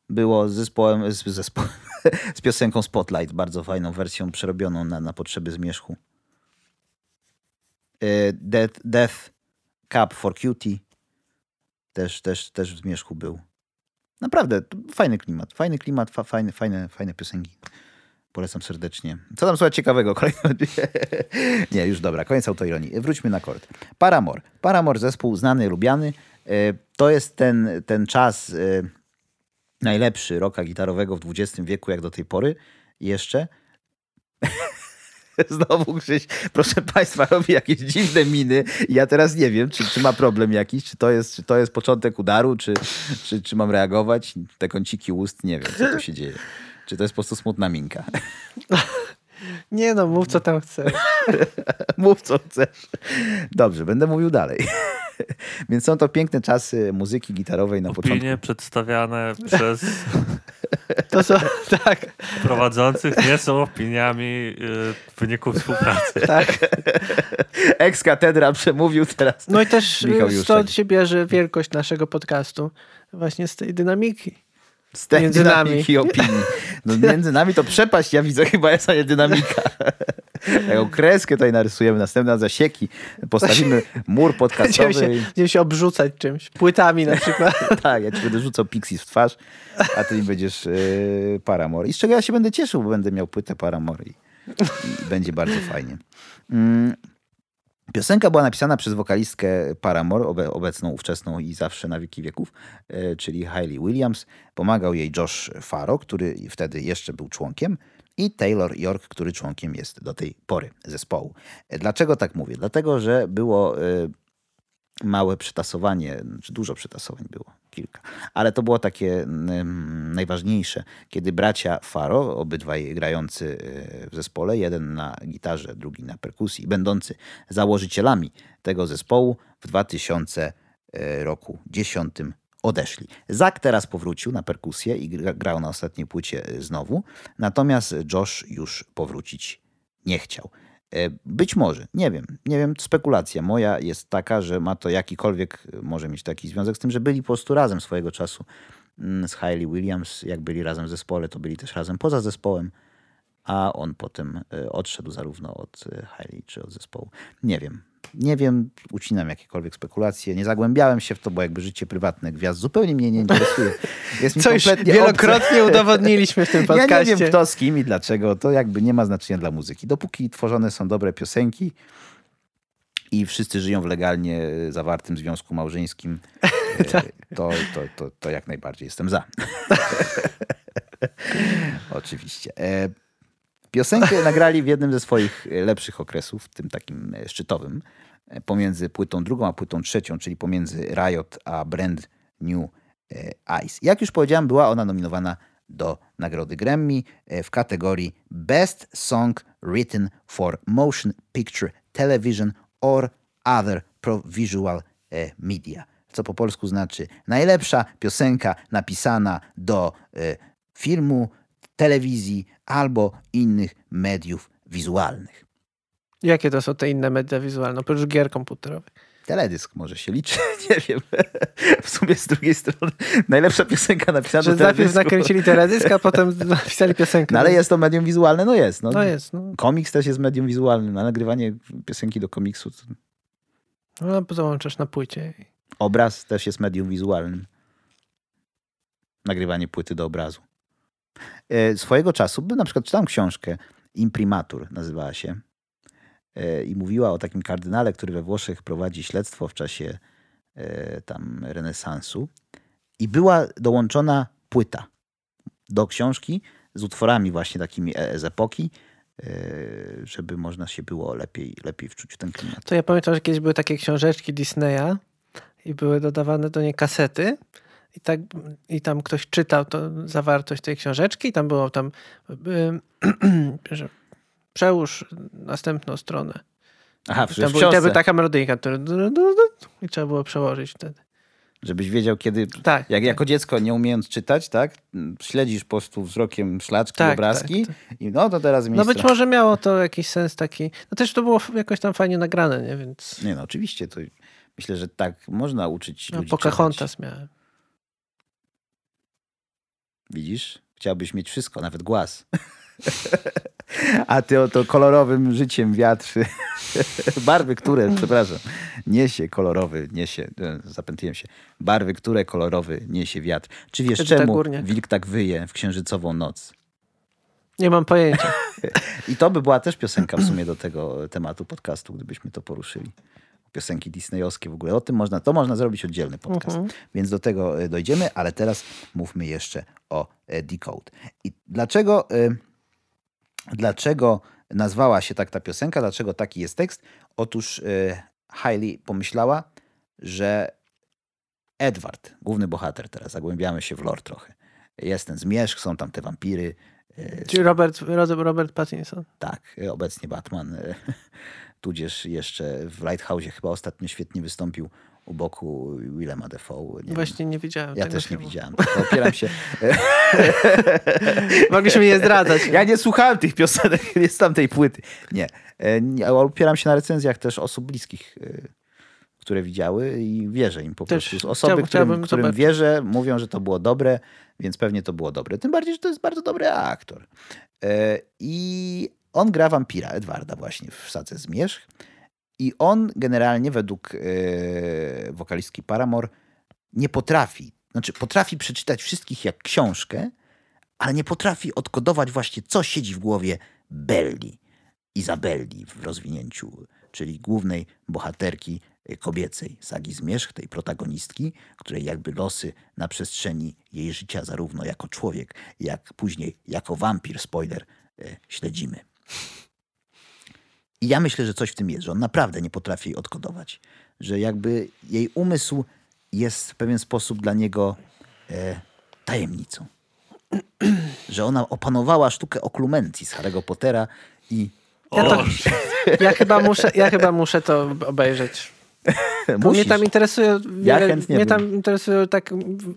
było z zespołem, z, zespołem, [laughs] z piosenką Spotlight, bardzo fajną wersją przerobioną na, na potrzeby zmierzchu. E, Death, Death Cup for Cutie też, też, też w zmierzchu był. Naprawdę, fajny klimat, fajny klimat, fa, fajne, fajne, fajne piosenki. Polecam serdecznie. Co tam słuchać ciekawego? [laughs] Kolejny... Nie, już dobra, koniec autoironii. Wróćmy na kord. Paramore. Paramore, zespół znany, lubiany. E, To jest ten, ten czas e, najlepszy roka gitarowego w XX wieku, jak do tej pory jeszcze. [laughs] Znowu Krzyś, proszę Państwa, robi jakieś dziwne miny. I Ja teraz nie wiem, czy, czy ma problem jakiś, czy to jest, czy to jest początek udaru, czy, czy, czy mam reagować. Te kąciki ust, nie wiem, co tu się dzieje. Czy to jest po prostu smutna minka? [laughs] Nie no, mów co tam chcesz. [laughs] Mów co chcesz. Dobrze, będę mówił dalej. [laughs] Więc są to piękne czasy muzyki gitarowej na początku. Opinie przedstawiane [laughs] przez To są, tak, prowadzących nie są opiniami y, wyniku współpracy. tak. Ex-katedra przemówił teraz. No i też Michał stąd się bierze wielkość naszego podcastu. Właśnie z tej dynamiki. Z tej między nami. opinii. No, [laughs] między nami to przepaść, ja widzę chyba jest, dynamika. [laughs] Taką kreskę tutaj narysujemy, następne zasieki. Postawimy mur podcastowy. [laughs] Będziemy się, będziemy się obrzucać czymś. Płytami na przykład. Tak, ja ci będę rzucał Pixies w twarz, a ty mi będziesz yy, Paramore. I z czego ja się będę cieszył, bo będę miał płytę Paramore i, i będzie bardzo fajnie. Mm. Piosenka była napisana przez wokalistkę Paramore, obe, obecną, ówczesną i zawsze na wieki wieków, e, czyli Hayley Williams. Pomagał jej Josh Farro, który wtedy jeszcze był członkiem, i Taylor York, który członkiem jest do tej pory zespołu. E, Dlaczego tak mówię? Dlatego, że było e, małe przytasowanie, czy dużo przytasowań było, kilka, ale to było takie mm, najważniejsze, kiedy bracia Faro, obydwaj grający e, w zespole, jeden na gitarze, drugi na perkusji, będący założycielami tego zespołu w 2000 e, roku 10 odeszli. Zak teraz powrócił na perkusję i gra- grał na ostatniej płycie e, znowu, natomiast Josh już powrócić nie chciał. E, Być może, nie wiem, nie wiem, spekulacja moja jest taka, że ma to jakikolwiek, e, może mieć taki związek z tym, że byli po prostu razem swojego czasu mm, z Hayley Williams. Jak byli razem w zespole, to byli też razem poza zespołem, a on potem e, odszedł zarówno od e, Hayley czy od zespołu. Nie wiem. Nie wiem, ucinam jakiekolwiek spekulacje. Nie zagłębiałem się w to, bo jakby życie prywatne gwiazd zupełnie mnie nie interesuje. Jest mi Co już wielokrotnie obce. udowodniliśmy w tym podcaście. Ja nie wiem kto z kim i dlaczego, to jakby nie ma znaczenia dla muzyki. Dopóki tworzone są dobre piosenki i wszyscy żyją w legalnie zawartym związku małżeńskim, e, [laughs] to, to, to, to jak najbardziej jestem za. [laughs] Oczywiście. Piosenkę nagrali w jednym ze swoich e, lepszych okresów, tym takim e, szczytowym, e, pomiędzy płytą drugą a płytą trzecią, czyli pomiędzy Riot a Brand New Ice. Jak już powiedziałem, była ona nominowana do nagrody Grammy w kategorii Best Song Written for Motion Picture Television or Other Pro-Visual e, Media. Co po polsku znaczy najlepsza piosenka napisana do filmu, telewizji albo innych mediów wizualnych. Jakie to są te inne media wizualne, oprócz gier komputerowych? Teledysk może się liczy, [laughs] nie wiem. W sumie z drugiej strony najlepsza piosenka napisana Że do najpierw nakręcili teledysk, a potem napisali piosenkę. No ale jest to medium wizualne, no jest. No, No jest, no. Komiks też jest medium wizualnym, a nagrywanie piosenki do komiksu, to No, załączasz na płycie. obraz też jest medium wizualnym. Nagrywanie płyty do obrazu. E, Swojego czasu, by na przykład czytałem książkę, Imprimatur nazywała się e, i mówiła o takim kardynale, który we Włoszech prowadzi śledztwo w czasie e, tam renesansu i była dołączona płyta do książki z utworami właśnie takimi z epoki żeby można się było lepiej, lepiej wczuć w ten klimat. To ja pamiętam, że kiedyś były takie książeczki Disneya i były dodawane do niej kasety. I, tak, I tam ktoś czytał to, zawartość tej książeczki i tam było tam y, [clears throat] że przełóż następną stronę. Aha, I tam była taka melodyjka, i trzeba było przełożyć wtedy. żebyś wiedział, kiedy... Tak. Jak jako dziecko, nie umiejąc czytać, tak? Śledzisz po prostu wzrokiem szlaczki, Tak, obrazki tak, i no to teraz mi No być może miało to jakiś sens taki. No też to było jakoś tam fajnie nagrane, nie? Więc Nie no, oczywiście, to myślę, że tak można uczyć no, ludzi czytać. Pocahontas miałem. Widzisz? Chciałbyś mieć wszystko, nawet głaz. [laughs] A ty oto kolorowym życiem wiatr, [laughs] barwy, które, przepraszam, niesie kolorowy, niesie, e, zapętliłem się, barwy, które kolorowy niesie wiatr. Czy wiesz Edyta czemu Górniak. wilk tak wyje w księżycową noc? Nie mam pojęcia. [laughs] I to by była też piosenka w sumie do tego tematu podcastu, gdybyśmy to poruszyli. Piosenki disneyowskie w ogóle. O tym można, to można zrobić oddzielny podcast. Więc do tego e, dojdziemy, ale teraz mówmy jeszcze o e, Decode. I dlaczego, e, dlaczego nazwała się tak ta piosenka, dlaczego taki jest tekst? Otóż Hailey pomyślała, że Edward, główny bohater teraz, zagłębiamy się w lore trochę. Jest ten zmierzch, są tam te wampiry, Czyli Robert, Robert Pattinson. tak, obecnie Batman, tudzież jeszcze w Lighthouse chyba ostatnio świetnie wystąpił u boku Willema Dafoe. Nie Właśnie nie widziałem wiem. Ja też nie filmu. widziałem. tylko Opieram się. [laughs] Mogliśmy nie zdradzać. Ja nie słuchałem tych piosenek, [laughs] nie z tamtej płyty. Nie. E, nie, opieram się na recenzjach też osób bliskich, e, które widziały i wierzę im po Też prostu. Osoby, chciałbym- którym, chciałbym którym wierzę, mówią, że to było dobre, więc pewnie to było dobre. Tym bardziej, że to jest bardzo dobry aktor. E, I on gra wampira, Edwarda właśnie w Sadze Zmierzch. I on generalnie według e, wokalistki Paramore nie potrafi, znaczy potrafi przeczytać wszystkich jak książkę, ale nie potrafi odkodować właśnie, co siedzi w głowie Belli, Izabelli w rozwinięciu, czyli głównej bohaterki y, kobiecej sagi Zmierzch, tej protagonistki, której jakby losy na przestrzeni jej życia, zarówno jako człowiek, jak później jako wampir, spoiler, y, śledzimy. I ja myślę, że coś w tym jest, że on naprawdę nie potrafi jej odkodować. Że jakby jej umysł jest w pewien sposób dla niego e, tajemnicą. Że ona opanowała sztukę oklumencji z Harry'ego Pottera i Ja, to, [laughs] ja, chyba muszę, ja chyba muszę to obejrzeć. Bo mnie tam interesuje. Ja Wiele, chętnie mnie bym. tam interesuje tak.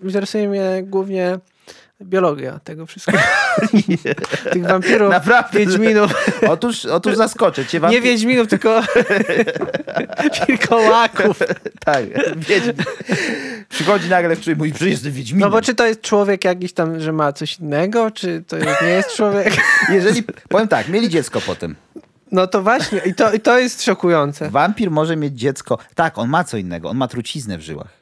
Interesuje mnie głównie biologia tego wszystkiego. [laughs] [laughs] Tych wampirów, Naprawdę. wiedźminów. [laughs] Otóż, otóż zaskoczę cię. Nie wiedźminów, tylko wilkołaków. Tak, wiedźmin. Przychodzi nagle, w którym mówi, że jestem wiedźminem. No bo czy to jest człowiek jakiś tam, że ma coś innego, czy to jest, nie jest człowiek? Jeżeli, powiem tak, mieli dziecko potem. No to właśnie, i to, i to jest szokujące. Wampir może mieć dziecko. Tak, on ma co innego. On ma truciznę w żyłach.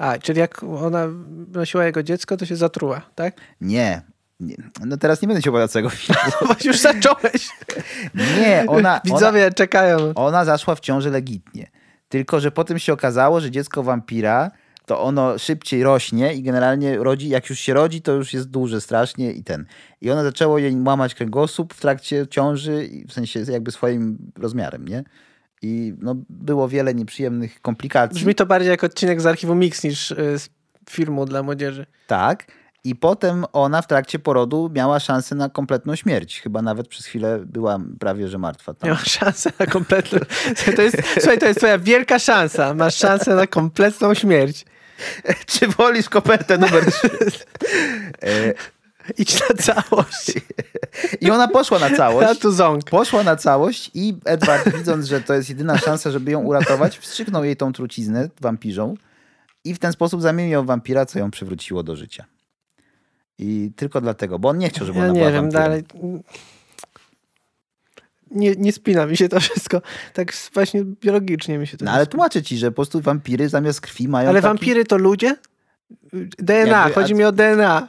A, czyli jak ona nosiła jego dziecko, to się zatruła, tak? Nie. nie. No teraz nie będę ci opowiadał całego filmu. [laughs] Bo już zacząłeś. Nie, ona, ona, Widzowie czekają. ona zaszła w ciąży legitnie. Tylko, że potem się okazało, że dziecko wampira to ono szybciej rośnie i generalnie rodzi, jak już się rodzi, to już jest duże strasznie i ten. I ona zaczęło jej łamać kręgosłup w trakcie ciąży, w sensie jakby swoim rozmiarem, nie? I no, było wiele nieprzyjemnych komplikacji. Brzmi to bardziej jak odcinek z archiwum Mix niż y, z filmu dla młodzieży. Tak. I potem ona w trakcie porodu miała szansę na kompletną śmierć. Chyba nawet przez chwilę była prawie, że martwa. Tam. Miała szansę na kompletną... [laughs] To jest, słuchaj, to jest twoja wielka szansa. Masz szansę na kompletną śmierć. [laughs] Czy wolisz kopertę numer 3? [laughs] [laughs] Idź na całość. I ona poszła na całość. Poszła na całość i Edward, widząc, że to jest jedyna szansa, żeby ją uratować, wstrzyknął jej tą truciznę wampirzą i w ten sposób zamienił ją w wampira, co ją przywróciło do życia. I tylko dlatego, bo on nie chciał, żeby Ja ona nie była wiem, wampirem. dalej... Nie, nie spina mi się to wszystko. Tak właśnie biologicznie mi się to No ale tłumaczę ci, że po prostu wampiry zamiast krwi mają Ale taki... wampiry to ludzie? DNA, Jakby- chodzi mi o DNA. [laughs]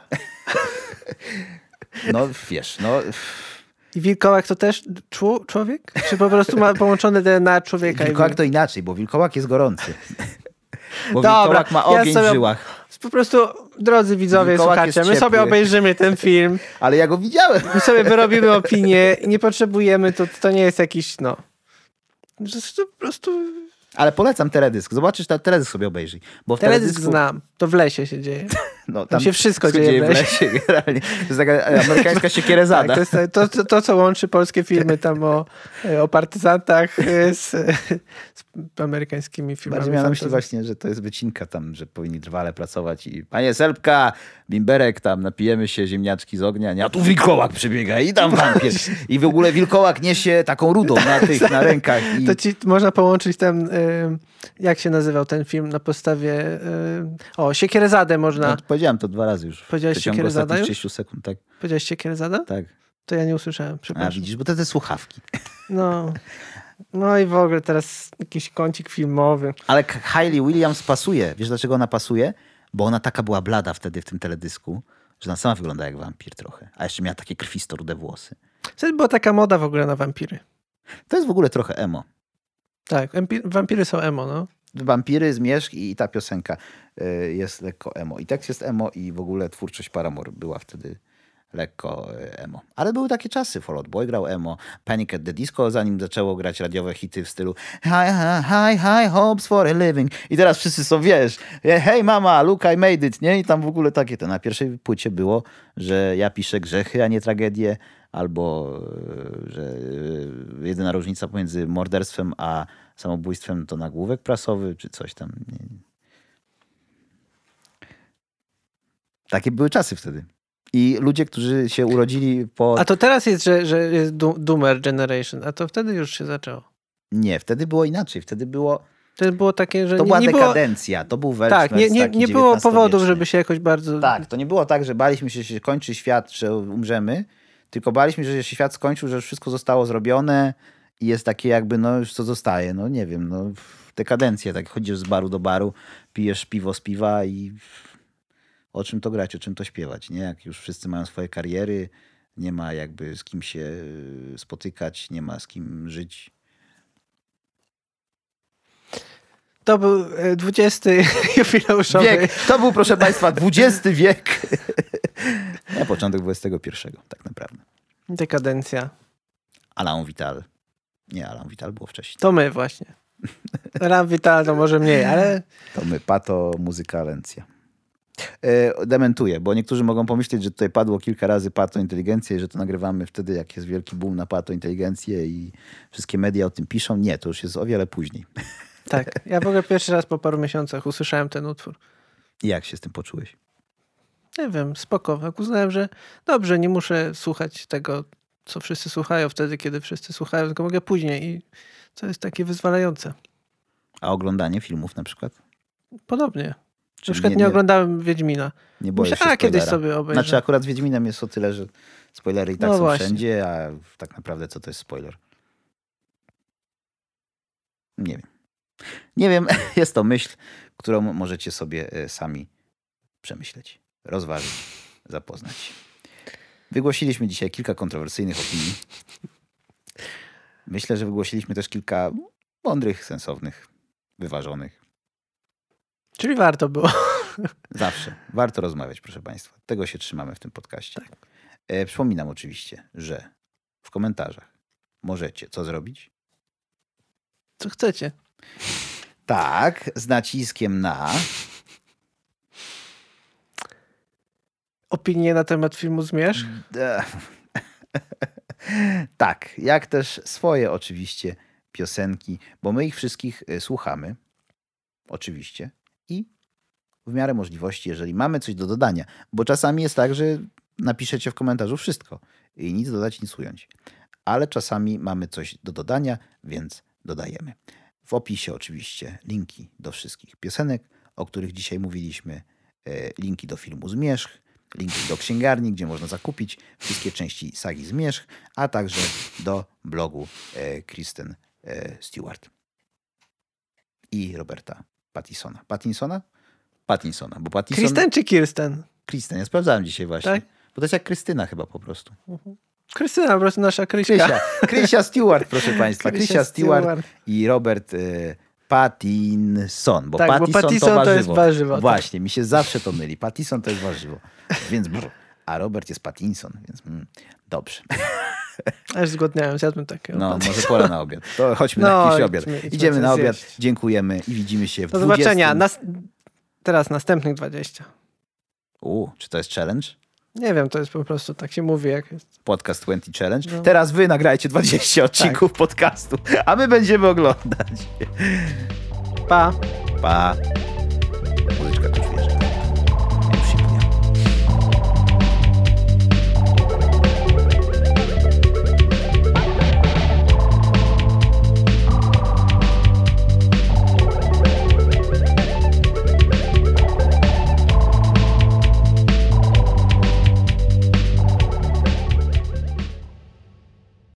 No wiesz, no... I wilkołak to też człowiek? Czy po prostu ma połączone DNA człowieka? Wilkołak to inaczej, bo wilkołak jest gorący. Bo Dobra, wilkołak ma ja ogień sobie- w żyłach. Po prostu drodzy widzowie, Wilkołak słuchacze, my sobie obejrzymy ten film, Ale ja go widziałem. my sobie wyrobimy opinię i nie potrzebujemy, to, to nie jest jakiś, no... To po prostu... Ale polecam teledysk. Zobaczysz, teledysk sobie obejrzyj. Bo Teledysk znam, to w lesie się dzieje. No, Tam się wszystko dzieje w w lesie. [laughs] generalnie. To jest taka amerykańska [laughs] Tak, siekierezada. to jest to, to, to, co łączy polskie filmy tam o, o partyzantach z, z amerykańskimi filmami. Bardziej miałem na myśli właśnie, że to jest wycinka tam, że powinni trwale pracować i panie Selpka, bimberek tam, napijemy się ziemniaczki z ognia, nie? a tu wilkołak przebiega i tam wampir. I w ogóle wilkołak niesie taką rudą na tych, na rękach. I... To ci można połączyć ten, y, jak się nazywał ten film na podstawie, y, o, Siekierezadę można, No, powiedziałem to dwa razy już. Powiedziałeś już? 30 sekund, tak. powiedziałeś Siekierezada? tak. To ja nie usłyszałem, A przepraszam. widzisz, bo to te słuchawki. [laughs] No, no i w ogóle teraz jakiś kącik filmowy. Ale Hayley Williams pasuje. Wiesz dlaczego ona pasuje? Bo ona taka była blada wtedy w tym teledysku, że ona sama wygląda jak wampir trochę. A jeszcze miała takie krwisto rude włosy. Wtedy była taka moda w ogóle na wampiry. To jest w ogóle trochę emo. Tak, wampiry są emo, no. Wampiry, Zmierzch i ta piosenka y, jest lekko emo. I tekst jest emo i w ogóle twórczość Paramore była wtedy lekko y, emo. Ale były takie czasy. Fall Out Boy grał emo, Panic at the Disco, zanim zaczęło grać radiowe hity w stylu high, high, high hopes for a living. I teraz wszyscy są, wiesz, hey mama, look I made it, nie? I tam w ogóle takie. To na pierwszej płycie było, że ja piszę grzechy, a nie tragedie, albo że jedyna różnica pomiędzy morderstwem a samobójstwem to nagłówek prasowy, czy coś tam. Takie były czasy wtedy. I ludzie, którzy się urodzili po... A to teraz jest, że, że jest Doomer Generation, a to wtedy już się zaczęło. Nie, wtedy było inaczej. Wtedy było... To było takie, że To nie, była nie było... dekadencja. To był Tak, nie, nie, nie było powodów, żeby się jakoś bardzo... Tak, to nie było tak, że baliśmy się, że się kończy świat, że umrzemy, tylko baliśmy się, że się świat skończył, że wszystko zostało zrobione i jest takie jakby, no już co zostaje, no nie wiem, no dekadencja, tak chodzisz z baru do baru, pijesz piwo z piwa i o czym to grać, o czym to śpiewać, nie? Jak już wszyscy mają swoje kariery, nie ma jakby z kim się y, spotykać, nie ma z kim żyć. To był e, 20 [laughs] jubileuszowy. Wiek, to był proszę Państwa XX wiek. [laughs] Na początek XXI, tak naprawdę. Dekadencja. Alain Vital. Nie, Alain Vital było wcześniej. To my właśnie. Ram Vital to może mniej, ale To my, pato, muzyka, alencja. E, dementuję, bo niektórzy mogą pomyśleć, że tutaj padło kilka razy pato inteligencję i że to nagrywamy wtedy, jak jest wielki boom na pato inteligencję i wszystkie media o tym piszą. Nie, to już jest o wiele później. tak. Ja w ogóle pierwszy raz po paru miesiącach usłyszałem ten utwór. I jak się z tym poczułeś? Nie wiem, spoko. Jak uznałem, że dobrze, nie muszę słuchać tego, co wszyscy słuchają wtedy, kiedy wszyscy słuchają, tylko mogę później i to jest takie wyzwalające. A oglądanie filmów na przykład? Podobnie. Na Czyli przykład nie, oglądałem Wiedźmina. Nie boję Myślę, się a kiedyś sobie obejrzę. Znaczy akurat z Wiedźminem jest o tyle, że spoilery i tak No są właśnie. wszędzie, a tak naprawdę co to jest spoiler? Nie wiem. Nie wiem, [laughs] jest to myśl, którą możecie sobie e, sami przemyśleć, rozważyć, zapoznać. Wygłosiliśmy dzisiaj kilka kontrowersyjnych opinii. Myślę, że wygłosiliśmy też kilka mądrych, sensownych, wyważonych. Czyli warto było. Zawsze. Warto rozmawiać, proszę Państwa. Tego się trzymamy w tym podcaście. E, przypominam oczywiście, że w komentarzach możecie co zrobić? Co chcecie. Tak, z naciskiem na. Opinie na temat filmu Zmierzch? [laughs] Tak, jak też swoje oczywiście piosenki, bo my ich wszystkich e, słuchamy. Oczywiście. I w miarę możliwości, jeżeli mamy coś do dodania, bo czasami jest tak, że napiszecie w komentarzu wszystko i nic dodać, nic ująć. Ale czasami mamy coś do dodania, więc dodajemy. W opisie oczywiście linki do wszystkich piosenek, o których dzisiaj mówiliśmy, e, linki do filmu Zmierzch, linki do księgarni, gdzie można zakupić wszystkie części sagi Zmierzch, a także do blogu e, Kristen e, Stewart i Roberta Pattisona. Pattinsona? Pattinsona, bo Pattinson... Kristen czy Kirsten? Kristen, ja sprawdzałem dzisiaj właśnie. Tak? Bo to jest jak Krystyna chyba po prostu. Krystyna, po prostu nasza Kryśka. Krysia, Krysia Stewart, proszę Państwa. Krysia Krysia Stewart Stewart. i Robert e, Pattinson, bo Tak, bo Pattison, Pattison to to jest warzywo, tak. Właśnie, mi się zawsze to myli. Pattison to jest warzywo. Więc brr, a Robert jest Pattinson, więc mm, dobrze. Aż zgłodniałem, zjadłem takiego. No, może pora na obiad. To chodźmy na No, jakiś obiad. idźmy- idźmy Idziemy na obiad, zjeść. dziękujemy i widzimy się w Do 20. zobaczenia. Nas... Teraz następnych 20. U, czy to jest challenge? Nie wiem, to jest po prostu, tak się mówi, jak jest. Podcast 20 Challenge. No. Teraz wy nagrajcie 20 odcinków podcastu, a my będziemy oglądać. Pa! Pa.